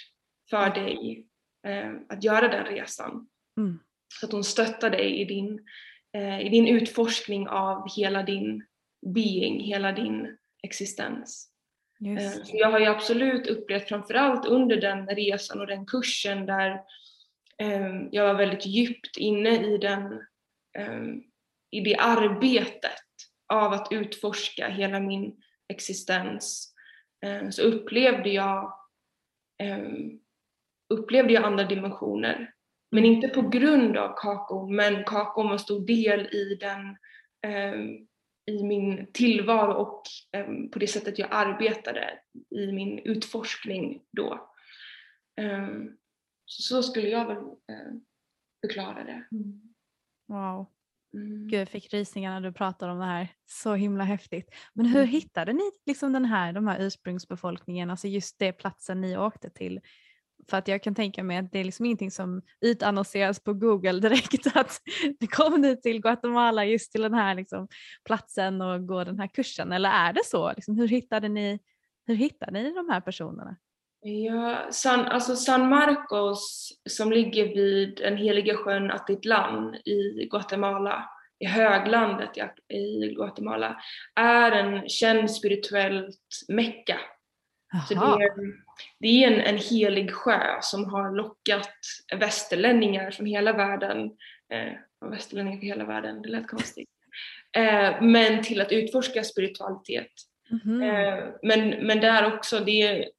för dig eh, att göra den resan. Mm. Så att hon stöttar dig i din, eh, i din utforskning av hela din being, hela din existens. Eh, Just. Så jag har ju absolut upplevt framförallt under den resan och den kursen där eh, Ehm, jag var väldigt djupt inne i, den, eh, i det arbetet av att utforska hela min existens eh, så upplevde jag, eh, upplevde jag andra dimensioner. Men inte på grund av kakon, men kakon var en stor del i den eh, i min tillvaro och ehm, på det sättet jag arbetade i min utforskning då. Ehm, så, skulle jag väl uh, förklara det. Wow. Mm. Gud, jag fick rysningar när du pratade om det här. Så himla häftigt. Men hur Mm. hittade ni liksom den här, de här ursprungsbefolkningen, alltså just det platsen ni åkte till? För att jag kan tänka mig att det är liksom ingenting som utannonseras på Google direkt att du kommer nu till Guatemala just till den här liksom platsen och går den här kursen. Eller är det så? Liksom, hur, hittade ni, hur hittade ni de här personerna? Ja, San, alltså San Marcos som ligger vid den heliga sjön Atitlan i Guatemala, i höglandet i, Guatemala, är en känd spirituellt mecka. Så det är, det är en, en helig sjö som har lockat västerlänningar från hela världen, eh, västerlänningar från hela världen, det lät konstigt, eh, men till att utforska spiritualitet. Mhm. Eh, men, men där också, det,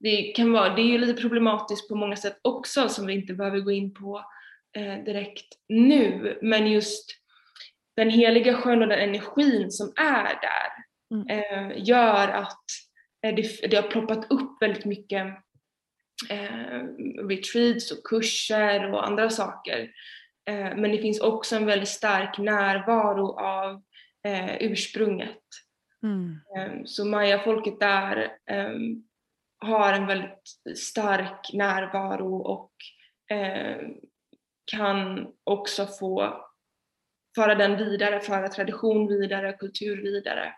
det kan vara, det är ju lite problematiskt på många sätt också som vi inte behöver gå in på eh, direkt nu, men just den heliga sjön och den energin som är där Mm. eh, gör att eh, det, det har ploppat upp väldigt mycket eh, retreats och kurser och andra saker. Eh, men det finns också en väldigt stark närvaro av eh, ursprunget. Mm. Eh, Så mayafolket där eh, har en väldigt stark närvaro och eh, kan också få föra den vidare, föra tradition vidare, kultur vidare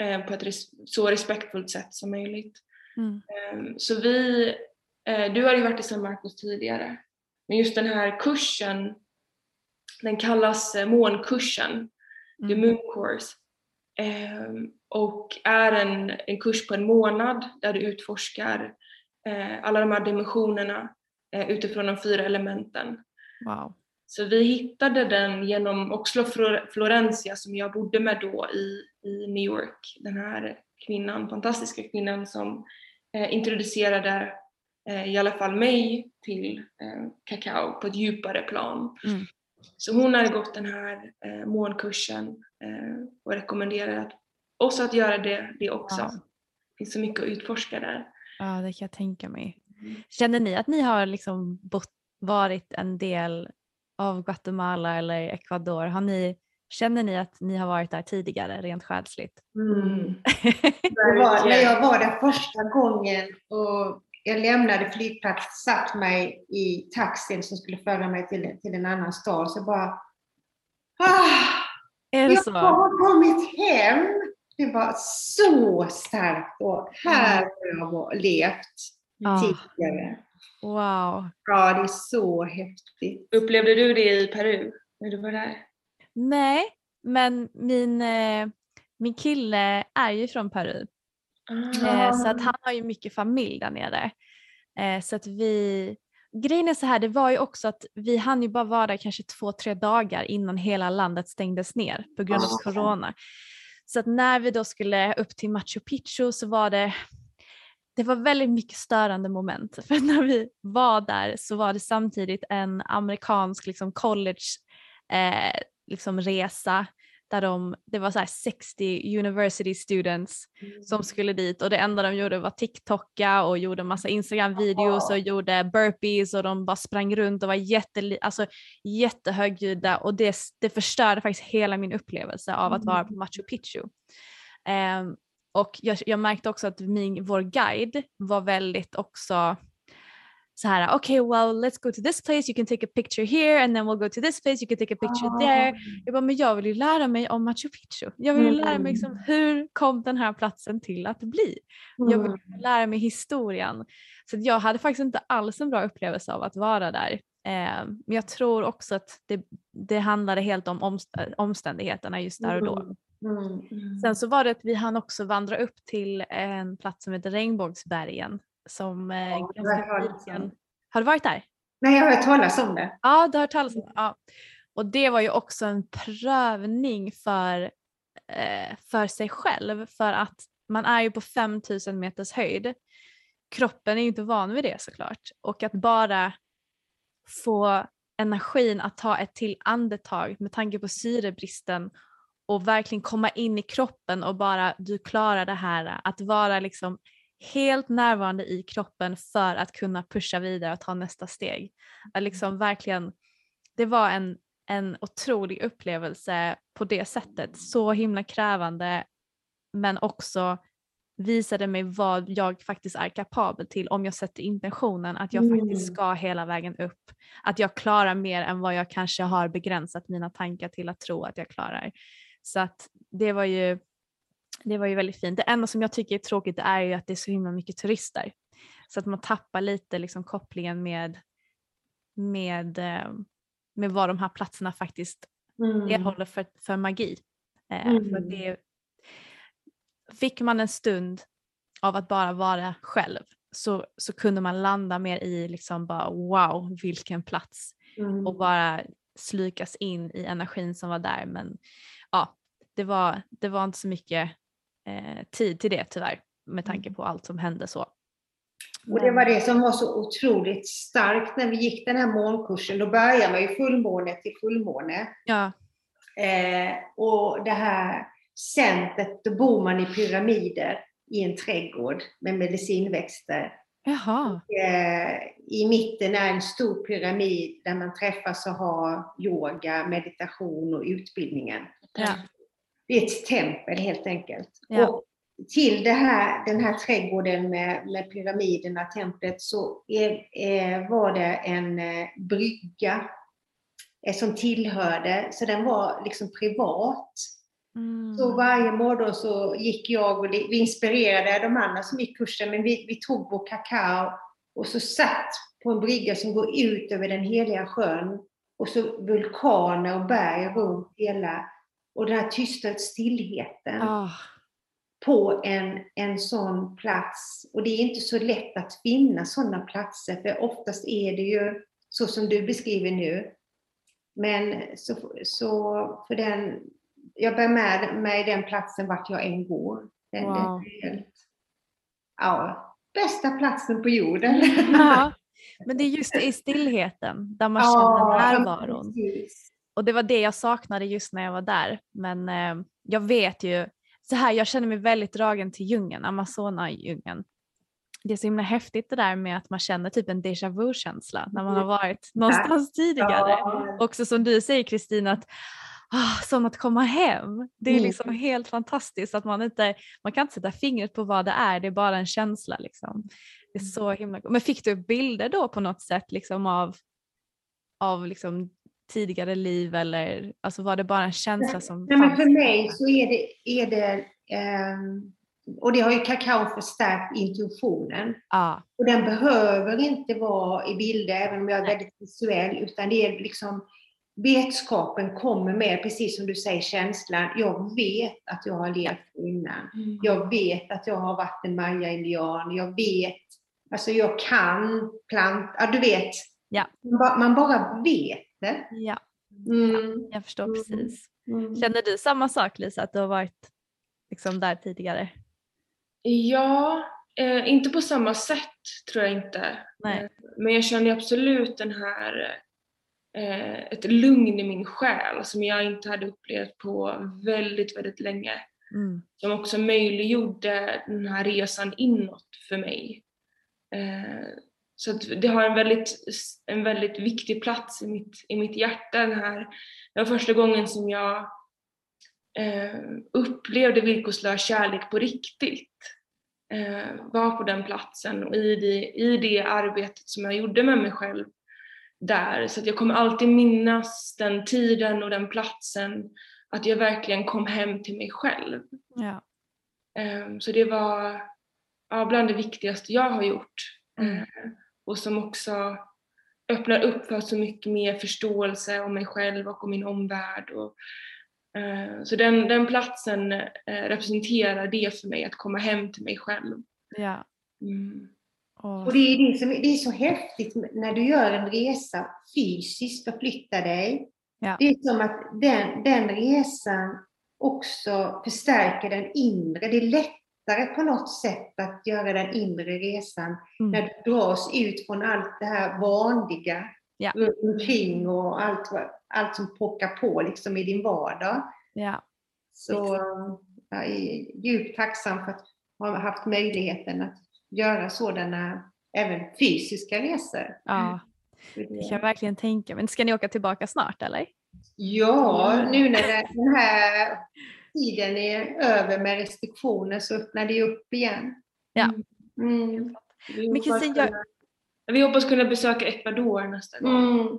eh, på ett res- så respektfullt sätt som möjligt. Mm. Eh, Så vi, eh, du har ju varit i San Marcos tidigare, men just den här kursen, den kallas eh, månkursen, the Mm. moon course. Och är en, en kurs på en månad där du utforskar eh, alla de här dimensionerna eh, utifrån de fyra elementen. Wow. Så vi hittade den genom Oxlo Florencia som jag bodde med då i, i New York. Den här kvinnan, fantastiska kvinnan som eh, introducerade eh, i alla fall mig till eh, kakao på ett djupare plan. Mm. Så hon hade gått den här eh, månkursen eh, och oss att göra det, det också. Ja. Det finns så mycket att utforska där. Ja, det kan jag tänka mig. Känner ni att ni har liksom bott, varit en del av Guatemala eller Ecuador? Har ni, känner ni att ni har varit där tidigare rent själsligt? Mm. Det var, när jag var där första gången och jag lämnade flygplatsen, satt mig i taxin som skulle föra mig till, till en annan stad, så bara ah, Är det Jag så? har kommit hem. Det var så starkt och här har jag levt Ja. tidigare. Wow. Ja, det är så häftigt. Upplevde du det i Peru när du var där? Nej, men min, eh, min kille är ju från Peru. Eh, så att han har ju mycket familj där nere. Eh, så att vi, grejen är så här, det var ju också att vi hann ju bara vara där kanske två, tre dagar innan hela landet stängdes ner på grund av Ah. corona. Så att när vi då skulle upp till Machu Picchu så var det, det var väldigt mycket störande moment. För när vi var där så var det samtidigt en amerikansk liksom college eh, liksom resa där de, det var så här 60 university students som skulle dit och det enda de gjorde var TikToka och gjorde massa Instagram-videos och gjorde burpees och de bara sprang runt och var jätte, alltså, jättehögljudda och det, det förstörde faktiskt hela min upplevelse av att vara på Machu Picchu. Ehm, och jag, jag märkte också att min, vår guide var väldigt också så här, okay well let's go to this place, you can take a picture here and then we'll go to this place, you can take a picture there. Jag bara, men jag vill ju lära mig om Machu Picchu. Jag vill ju lära mig liksom, hur kom den här platsen till att bli? Jag vill lära mig historien. Så jag hade faktiskt inte alls en bra upplevelse av att vara där. Eh, men jag tror också att det, det handlade helt om omst- omständigheterna just där och då. Mm. Sen så var det att vi hann också vandra upp till en plats som heter Regnbågsbergen. Som eh, Ja, ganska nyligen- Har du varit där? Nej, jag har hört talas om det. Ja, du har hört talas om det. Ja. Och det var ju också en prövning för, eh, för sig själv för att man är ju på 5000 meters höjd. Kroppen är ju inte van vid det såklart och att bara få energin att ta ett till andetag med tanke på syrebristen och verkligen komma in i kroppen och bara du klarar det här att vara liksom helt närvarande i kroppen för att kunna pusha vidare och ta nästa steg. Att liksom verkligen, det var en, en otrolig upplevelse på det sättet. Så himla krävande men också visade mig vad jag faktiskt är kapabel till om jag sätter intentionen att jag faktiskt Mm. ska hela vägen upp. Att jag klarar mer än vad jag kanske har begränsat mina tankar till att tro att jag klarar. Så att det var ju det var ju väldigt fint. Det enda som jag tycker är tråkigt är ju att det är så himla mycket turister. Så att man tappar lite liksom kopplingen med, med, eh, med vad de här platserna faktiskt Mm. erhåller för, för magi. Eh, Mm. för det, fick man en stund av att bara vara själv så, så kunde man landa mer i liksom bara wow vilken plats Mm. och bara slukas in i energin som var där. Men ja, det var, det var inte så mycket eh, tid till det tyvärr med tanke på allt som hände så. Och det var det som var så otroligt starkt när vi gick den här månkursen. Då börjar man ju fullmåne till fullmåne. Ja, Eh, och det här centret, då bor man i pyramider i en trädgård med medicinväxter. jaha. Eh, I mitten är en stor pyramid där man träffas och har yoga, meditation och utbildningen. Ja. Det är ett tempel helt enkelt. Ja. Och till här, den här trädgården med, med pyramiderna, templet, så är, eh, var det en eh, brygga eh, som tillhörde, så den var liksom privat. Mm. Så varje morgon så gick jag och vi inspirerade de andra som gick kursen, men vi, vi tog vår kakao och så satt på en brygga som går ut över den heliga sjön och så vulkaner och berg runt hela. Och den här tysta stillheten Ah, på en, en sån plats. Och det är inte så lätt att finna sådana platser, för oftast är det ju så som du beskriver nu. Men så, så för den, jag bär med mig den platsen vart jag än går. Den, Wow. den är helt, ja, bästa platsen på jorden. ja. Men det är just i stillheten där man känner närvaron. precis. Och det var det jag saknade just när jag var där. Men eh, jag vet ju, så här, jag känner mig väldigt dragen till djungeln, Amazona-djungeln. Det är så himla häftigt det där med att man känner typ en déjà vu-känsla när man har varit någonstans tidigare. Ja. Också som du säger Kristina, att ah, som att komma hem. Det är Mm. liksom helt fantastiskt att man inte, man kan inte sätta fingret på vad det är, det är bara en känsla liksom. Det är så himla Men fick du bilder då på något sätt liksom av, av liksom tidigare liv eller alltså var det bara en känsla som Nej, men för mig så är det, är det ehm, och det har ju kakao förstärkt intuitionen. Ja, Och den behöver inte vara i bilder, även om jag är Nej. väldigt visuell, utan det är liksom vetskapen kommer med, precis som du säger, känslan. Jag vet att jag har levt innan. Jag vet att jag har varit en maya-indian. Jag vet, alltså jag kan planta, ja, du vet. Ja. Man bara vet det. ja, Mm. jag förstår Mm. precis. Mm. Känner du samma sak Lisa, att du har varit liksom där tidigare? Ja, eh, inte på samma sätt tror jag inte. Nej. Men jag känner absolut den här, eh, ett lugn i min själ som jag inte hade upplevt på väldigt, väldigt länge. Mm. Som också möjliggjorde den här resan inåt för mig. Eh, så det har en väldigt, en väldigt viktig plats i mitt, i mitt hjärta. Den här, det var första gången som jag eh, upplevde villkorslös kärlek på riktigt. Eh, var på den platsen och i det, i det arbetet som jag gjorde med mig själv där. Så jag kommer alltid minnas den tiden och den platsen. Att jag verkligen kom hem till mig själv. Ja. Eh, Så det var ja, bland det viktigaste jag har gjort. Mm. Och som också öppnar upp för så mycket mer förståelse om mig själv och om min omvärld. Och, eh, så den, den platsen eh, representerar det för mig, att komma hem till mig själv. ja. Mm. Åh, Och det är, det, som, det är så häftigt när du gör en resa fysiskt, förflyttar dig. Ja. Det är som att den, den resan också förstärker den inre. Det är lättare på något sätt att göra den inre resan Mm. när du dras ut från allt det här vanliga Ja. runt omkring och allt, allt som pockar på liksom i din vardag. Ja. Så jag är djupt tacksam för att ha haft möjligheten att göra sådana även fysiska resor. ja, det kan jag verkligen tänka Men Ska ni åka tillbaka snart eller? Ja, nu när det- den här tiden är över med restriktioner så öppnar det upp igen. Ja. Mm. Vi, Men hoppas Kristin, jag- kunna, vi hoppas kunna besöka Ecuador nästa gång. Mm.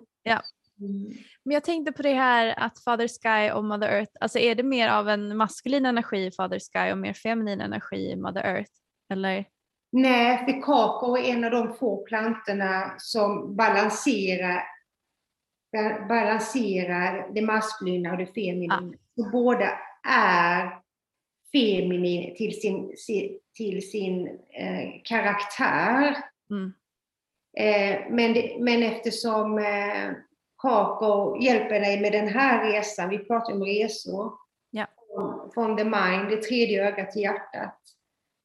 Mm. Men jag tänkte på det här att Father Sky och Mother Earth, alltså är det mer av en maskulin energi i Father Sky och mer feminin energi i Mother Earth? Eller? Nej, för kakao är en av de få plantorna som balanserar, ba- balanserar det maskulina och det feminina. Så båda är feminin till sin, si- till sin eh, karaktär. Mm. Eh, men, det, men eftersom eh, Kakao hjälper dig med den här resan, vi pratar om resor, Ja. från, från the mind, det tredje ögat till hjärtat,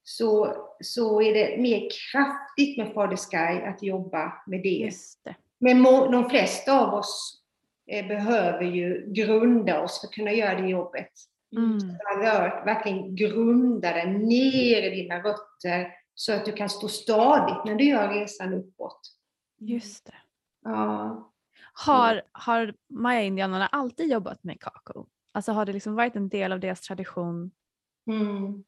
så, så är det mer kraftigt med Fader Sky att jobba med det. Det. Men må, de flesta av oss eh, behöver ju grunda oss för att kunna göra det jobbet. Mm. Rör, verkligen grunda dig ner i dina rötter så att du kan stå stadigt när du gör resan uppåt. Just det. Ja. Har, har maya-indianerna alltid jobbat med kakao? Alltså har det liksom varit en del av deras tradition? Mm.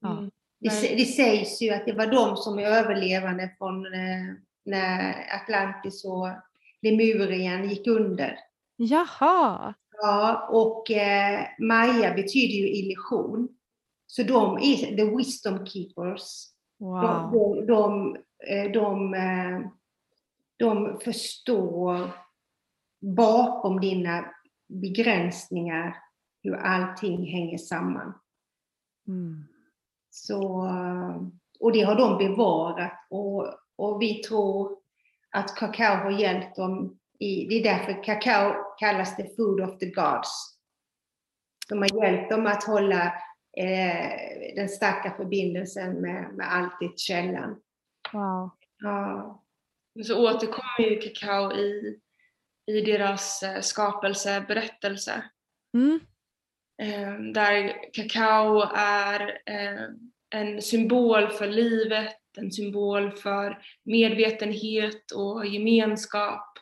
Ja. Mm. Det, det sägs ju att det var de som är överlevande från eh, när Atlantis och Lemurien gick under. Jaha! Ja, och eh, Maya betyder ju illusion. Så de är the wisdom keepers. Wow. De, de, de, eh, de, eh, de förstår bakom dina begränsningar hur allting hänger samman. Mm. Så, och det har de bevarat och, och vi tror att kakao har hjälpt dem. I, det är därför kakao kallas the food of the gods. De har hjälpt dem att hålla eh, den starka förbindelsen med, med allt i källan. Wow. Ja. Så återkommer ju kakao i, i deras eh, skapelseberättelse. Mm. Eh, där kakao är eh, en symbol för livet, en symbol för medvetenhet och gemenskap.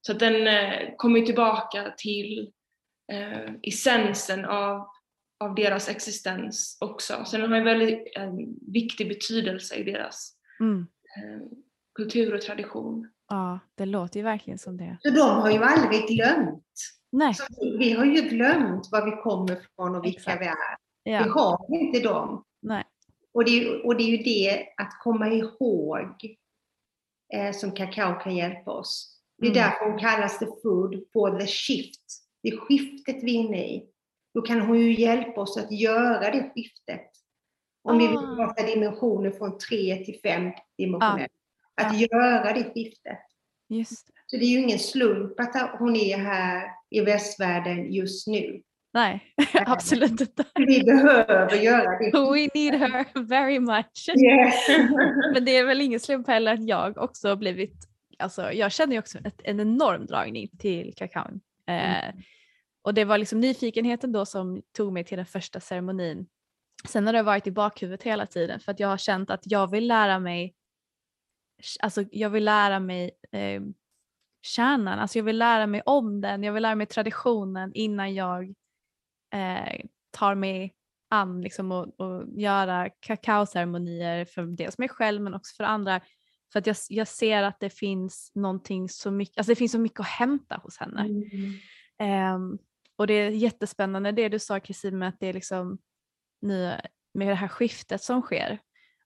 Så att den eh, kommer tillbaka till eh, essensen av, av deras existens också. Så den har en väldigt en viktig betydelse i deras Mm. eh, kultur och tradition. Ja, det låter ju verkligen som det. Så de har ju aldrig glömt. Nej, Så vi har ju glömt var vi kommer ifrån och vilka Exakt. vi är. Ja. har inte de. Nej. Och det, är, ju- och det är ju det att komma ihåg eh, som kakao kan hjälpa oss. Det är Mm. därför hon kallas the food for the shift. Det skiftet vi är inne i. Då kan hon ju hjälpa oss att göra det skiftet. Om vi vill Ah. prata dimensioner från tre till fem dimensioner. Att Ja. göra det skiftet. Just det. Så det är ju ingen slump att hon är här i västvärlden just nu. Nej, absolut inte. Vi behöver göra det. We need her very much. Yes. Men det är väl ingen slump heller att jag också har blivit, alltså jag känner ju också ett, en enorm dragning till kakaon. Eh, och det var liksom nyfikenheten då som tog mig till den första ceremonin. Sen har det varit i bakhuvudet hela tiden för att jag har känt att jag vill lära mig, alltså jag vill lära mig eh, kärnan, alltså jag vill lära mig om den, jag vill lära mig traditionen innan jag eh, tar mig an liksom och, och göra kakaoceremonier för dels mig själv men också för andra. För att jag, jag ser att det finns någonting så mycket, alltså det finns så mycket att hämta hos henne. Ehm, och det är jättespännande det du sa Kristin med att det är liksom nu med det här skiftet som sker.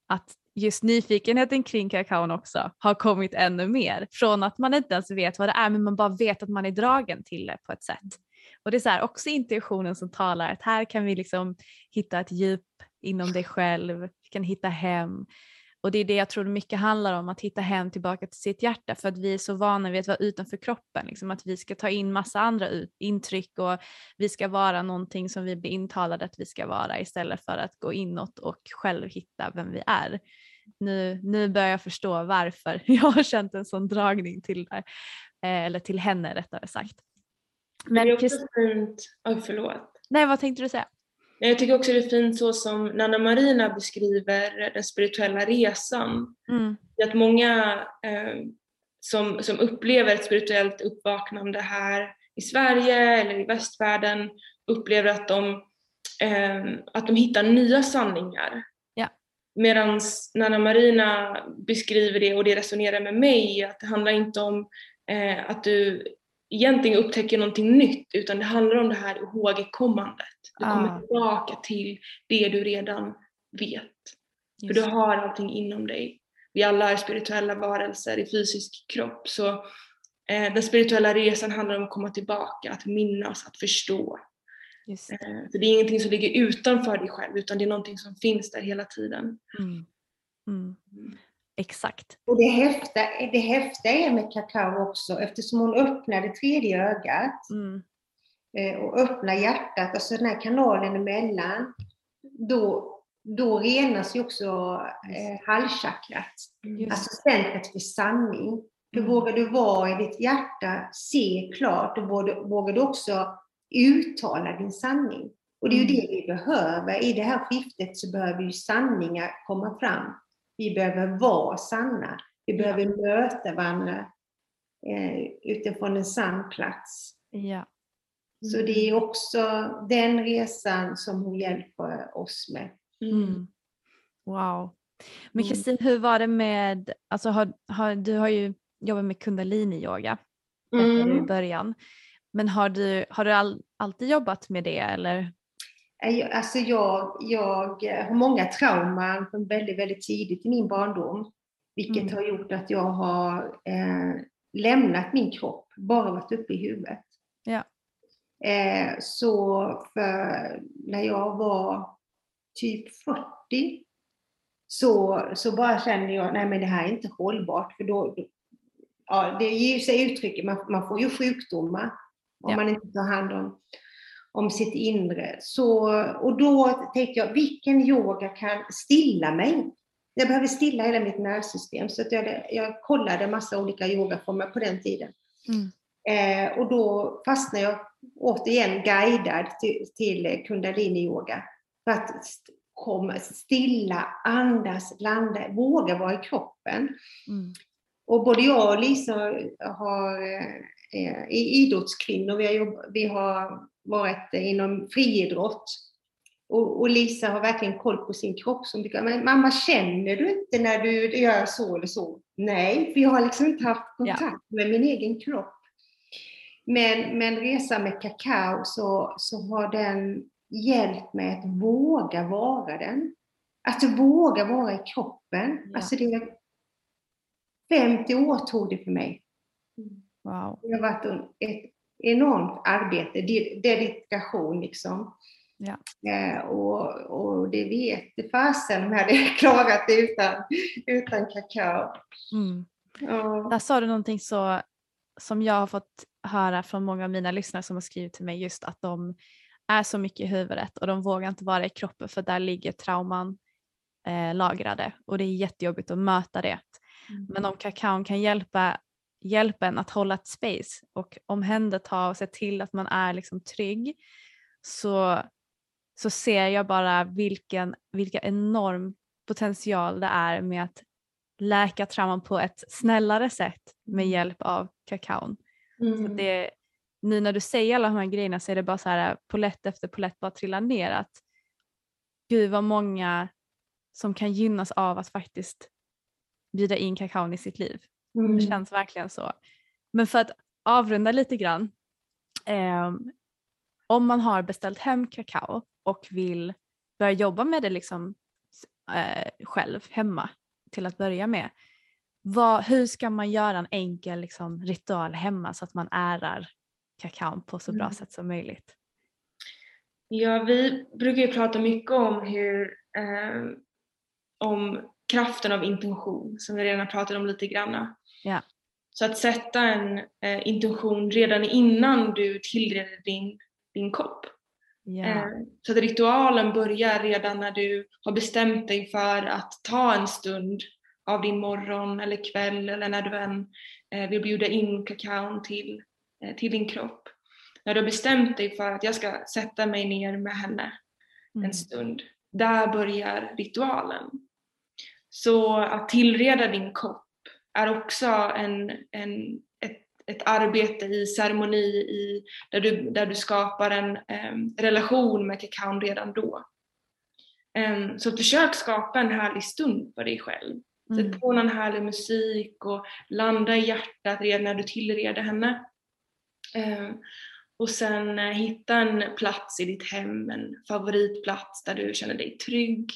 Att just nyfikenheten kring kakaon också har kommit ännu mer. Från att man inte ens vet vad det är men man bara vet att man är dragen till det på ett sätt. Och det är så här, också intuitionen som talar att här kan vi liksom hitta ett djup inom dig själv, vi kan hitta hem. Och det är det jag tror mycket handlar om, att hitta hem tillbaka till sitt hjärta för att vi är så vana vid att vara utanför kroppen, liksom att vi ska ta in massa andra ut, intryck och vi ska vara någonting som vi blir intalade att vi ska vara istället för att gå inåt och själv hitta vem vi är. Nu, nu börjar jag förstå varför jag har känt en sån dragning till, det, eh, eller till henne rättare sagt. Men det är också fint, oj förlåt. Nej, vad tänkte du säga? Jag tycker också det är fint så som Nanna Marina beskriver den spirituella resan. Mm. Att många eh, som, som upplever ett spirituellt uppvaknande här i Sverige eller i västvärlden upplever att de, eh, att de hittar nya sanningar. Ja. Medan Nanna Marina beskriver det och det resonerar med mig att det handlar inte om eh, att du egentligen upptäcker någonting nytt utan det handlar om det här ihågkommandet. Du kommer Ah. tillbaka till det du redan vet. För du har allting inom dig. Vi alla är spirituella varelser i fysisk kropp. Så eh, den spirituella resan handlar om att komma tillbaka, att minnas, att förstå. Just det. Eh, för det är ingenting som ligger utanför dig själv utan det är någonting som finns där hela tiden. Mm. Mm. Exakt. Och det häftiga, det häftiga är med kakao också, eftersom hon öppnar det tredje ögat Mm. eh, och öppnar hjärtat, alltså den här kanalen emellan, då, då renas ju också eh, halschakrat, Just alltså centret för sanning. För Mm. vågar du vara i ditt hjärta, se klart, och vågar, vågar du också uttala din sanning. Och det är ju Mm. det vi behöver. I det här skiftet så behöver ju sanningar komma fram. Vi behöver vara sanna. Vi behöver möta varandra eh, utifrån en sann plats. Ja. Så det är också den resan som hon hjälper oss med. Mm. Wow. Men Mm. Kristin, hur var det med, alltså har, har, du har ju jobbat med kundalini-yoga du i Mm. början. Men har du, har du all, alltid jobbat med det eller? Alltså jag, jag eh, har många trauman från väldigt, väldigt tidigt i min barndom. Vilket Mm. har gjort att jag har eh, lämnat min kropp, bara varit uppe i huvudet. Ja. Eh, så när jag var typ 40 så, så bara kände jag, nej men det här är inte hållbart. För då, ja, det ger sig uttryck, man, man får ju sjukdomar om ja. man inte tar hand om, om sitt inre. Så, och då tänkte jag, vilken yoga kan stilla mig? Jag behöver stilla hela mitt nervsystem. Så att jag, jag kollade massa olika yogaformer på den tiden. Mm. Eh, och då fastnade jag återigen guidad till, till kundalini-yoga. För att komma stilla, andas, landa, våga vara i kroppen. Mm. Och både jag och Lisa har, eh, är idrottskvinnor. Vi har, vi har varit inom friidrott. Och, och, Lisa har verkligen koll på sin kropp. Som brukar, men mamma, känner du inte när du gör så eller så? Nej, för jag har liksom inte haft kontakt ja. med min egen kropp. Men, men resa med kakao så, så har den hjälpt mig att våga vara den. Att våga vara i kroppen. Ja. Alltså det är 50 år tog det för mig. Wow. Det har varit ett enormt arbete, dedikation liksom. Ja. Eh, och, och det vet fasen om jag hade klarat det utan, utan kakao. Mm. Ja. Där sa du någonting så som jag har fått höra från många av mina lyssnare som har skrivit till mig just att de är så mycket i huvudet och de vågar inte vara i kroppen för där ligger trauman eh, lagrade och det är jättejobbigt att möta det. Mm. Men om kakaon kan hjälpa, hjälpa en att hålla ett space och omhänderta och se till att man är liksom trygg så, så ser jag bara vilken, vilka enorm potential det är med att läka trauman på ett snällare sätt med mm. hjälp av kakaon. Mm. Det, nu när du säger alla de här grejerna så är det bara så här polett efter polett bara trillar ner att gud vad många som kan gynnas av att faktiskt bjuda in kakaon i sitt liv. Mm. Det känns verkligen så. Men för att avrunda lite grann. Eh, om man har beställt hem kakao och vill börja jobba med det liksom, eh, själv hemma till att börja med. Vad, hur ska man göra en enkel liksom, ritual hemma så att man ärar kakaon på så bra mm. sätt som möjligt? Ja, vi brukar ju prata mycket om hur eh, om kraften av intention som vi redan pratat om lite grann. Ja. Så att sätta en eh, intention redan innan du tillreder din, din kopp. Ja. Eh, så att ritualen börjar redan när du har bestämt dig för att ta en stund av din morgon eller kväll eller när du än eh, vill bjuda in kakaon till, eh, till din kropp. När du har bestämt dig för att jag ska sätta mig ner med henne mm. en stund. Där börjar ritualen. Så att tillreda din kopp är också en, en, ett, ett arbete i ceremoni i, där, du, där du skapar en um, relation med kakaon redan då. Um, så försök skapa en härlig stund för dig själv. Mm. Sätt på någon härlig musik och landa i hjärtat redan när du tillreder henne. Um, och sen uh, hitta en plats i ditt hem, en favoritplats där du känner dig trygg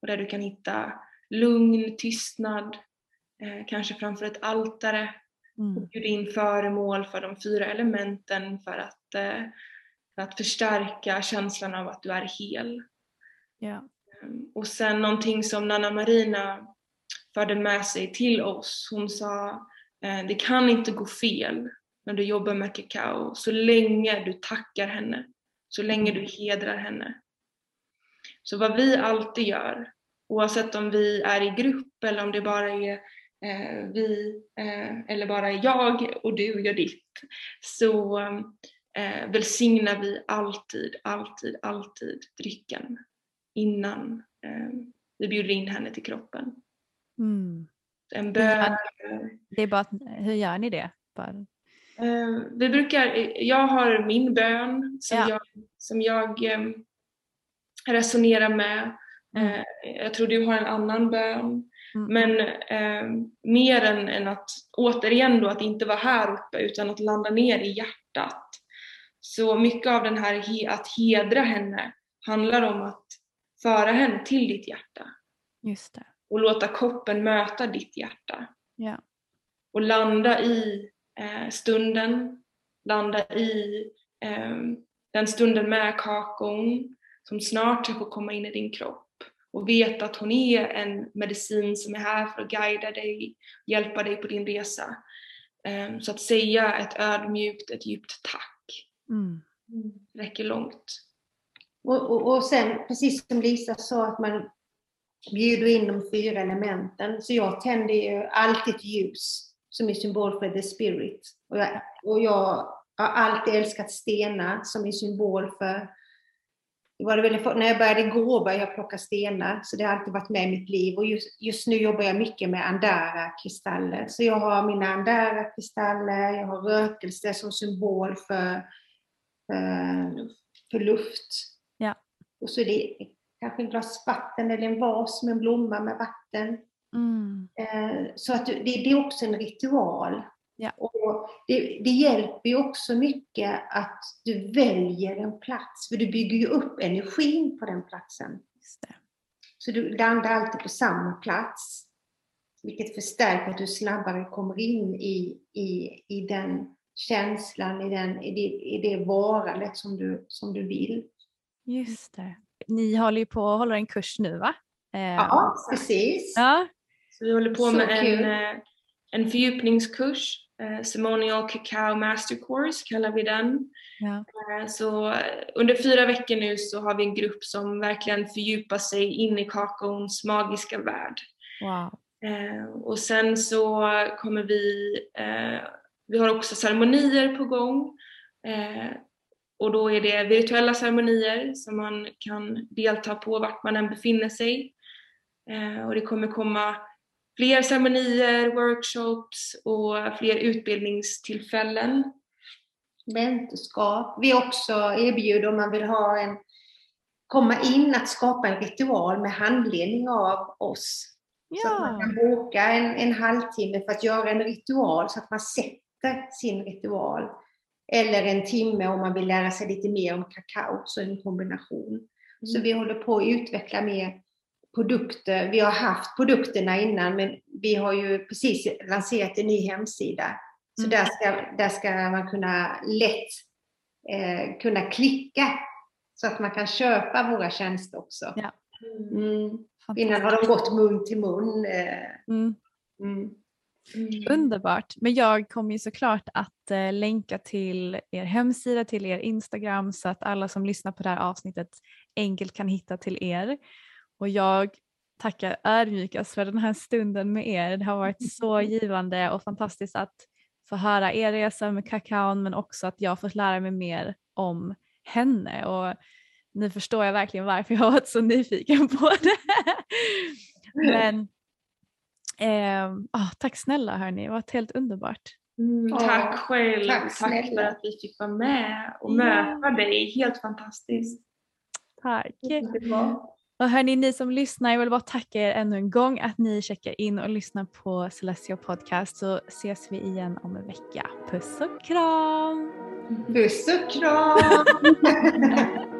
och där du kan hitta lugn, tystnad, eh, kanske framför ett altare. Mm. Bjud in föremål för de fyra elementen för att, eh, för att förstärka känslan av att du är hel. Ehm, och sen någonting som Nanna Marina förde med sig till oss. Hon sa eh, det kan inte gå fel när du jobbar med kakao så länge du tackar henne, så länge du hedrar henne. Så vad vi alltid gör Oavsett om vi är i grupp eller om det bara är vi eh, eller bara jag och du gör ditt så eh, välsignar vi alltid, alltid, alltid drycken innan eh, vi bjuder in henne till kroppen. Mm. En bön. Det är bara, hur gör ni det? Bara... Eh, vi brukar, jag har min bön som ja. jag, som jag eh, resonerar med Mm. Eh, jag tror du har en annan bön. Mm. Men eh, mer än, än, att återigen då att inte vara här uppe utan att landa ner i hjärtat. Så mycket av den här he att hedra henne handlar om att föra henne till ditt hjärta. Just det. Och låta koppen möta ditt hjärta. Ja. Och landa i eh, stunden, landa i Ehm, den stunden med kakon som snart ska få komma in i din kropp och veta att hon är en medicin som är här för att guida dig, hjälpa dig på din resa. Ehm, så att säga ett ödmjukt, ett djupt tack mm. räcker långt. Och, och, och sen, precis som Lisa sa, att man bjuder in de fyra elementen. Så jag tänder ju alltid ett ljus som är symbol för the spirit. Och jag, och jag har alltid älskat stenar som är symbol för var det väldigt, när jag började gå började jag plocka stenar, så det har alltid varit med i mitt liv. Och just, just nu jobbar jag mycket med andara-kristaller. Så jag har mina andara-kristaller, jag har rökelse som symbol för, för, för luft. Ja. Och så är det kanske en glas vatten eller en vas med en blomma med vatten. Mm. Eh, så att det, det är också en ritual. Ja. Och det, det, hjälper ju också mycket att du väljer en plats, för du bygger ju upp energin på den platsen. Så du landar alltid på samma plats, vilket förstärker att du snabbare kommer in i, i, i den känslan, i, den, i, det, i det varandet som du, som du vill. Just det. Ni håller ju på att hålla en kurs nu va? Eh, ja, precis. Ja. Så vi håller på Så med en, eh, en fördjupningskurs Eh, Ceremonial Cacao Master Course kallar vi den. Ja. Eh, så under fyra veckor nu så har vi en grupp som verkligen fördjupar sig in i kakaons magiska värld. Wow. Eh, och sen så kommer vi, vi har också ceremonier på gång och då är det virtuella ceremonier som man kan delta på vart man än befinner sig. Och det kommer komma fler ceremonier, workshops och fler utbildningstillfällen. Mentorskap. Vi också erbjuder om man vill ha en, komma in att skapa en ritual med handledning av oss. Ja. Så att man kan boka en, en halvtimme för att göra en ritual så att man sätter sin ritual. Eller en timme om man vill lära sig lite mer om kakao, så en kombination. Mm. Så vi håller på att utveckla mer produkter. Vi har haft produkterna innan men vi har ju precis lanserat en ny hemsida. Så mm. där, ska, där ska man kunna lätt eh, kunna klicka så att man kan köpa våra tjänster också. Ja. Mm. Innan har de gått mun till mun. Eh. Mm. Mm. Mm. Underbart. Men jag kommer ju såklart att eh, länka till er hemsida, till er Instagram så att alla som lyssnar på det här avsnittet enkelt kan hitta till er. Och jag tackar ödmjukast för den här stunden med er. Det har varit så givande och fantastiskt att få höra er resa med kakaon men också att jag fått lära mig mer om henne och nu förstår jag verkligen varför jag har varit så nyfiken på det. men eh, oh, tack snälla hörni, det har varit helt underbart. Mm, tack själv, tack, tack för att vi fick vara med och möta dig, helt fantastiskt. Tack. Och hörni, ni som lyssnar, jag vill bara tacka er ännu en gång att ni checkar in och lyssnar på Celestia Podcast så ses vi igen om en vecka. Puss och kram! Puss och kram!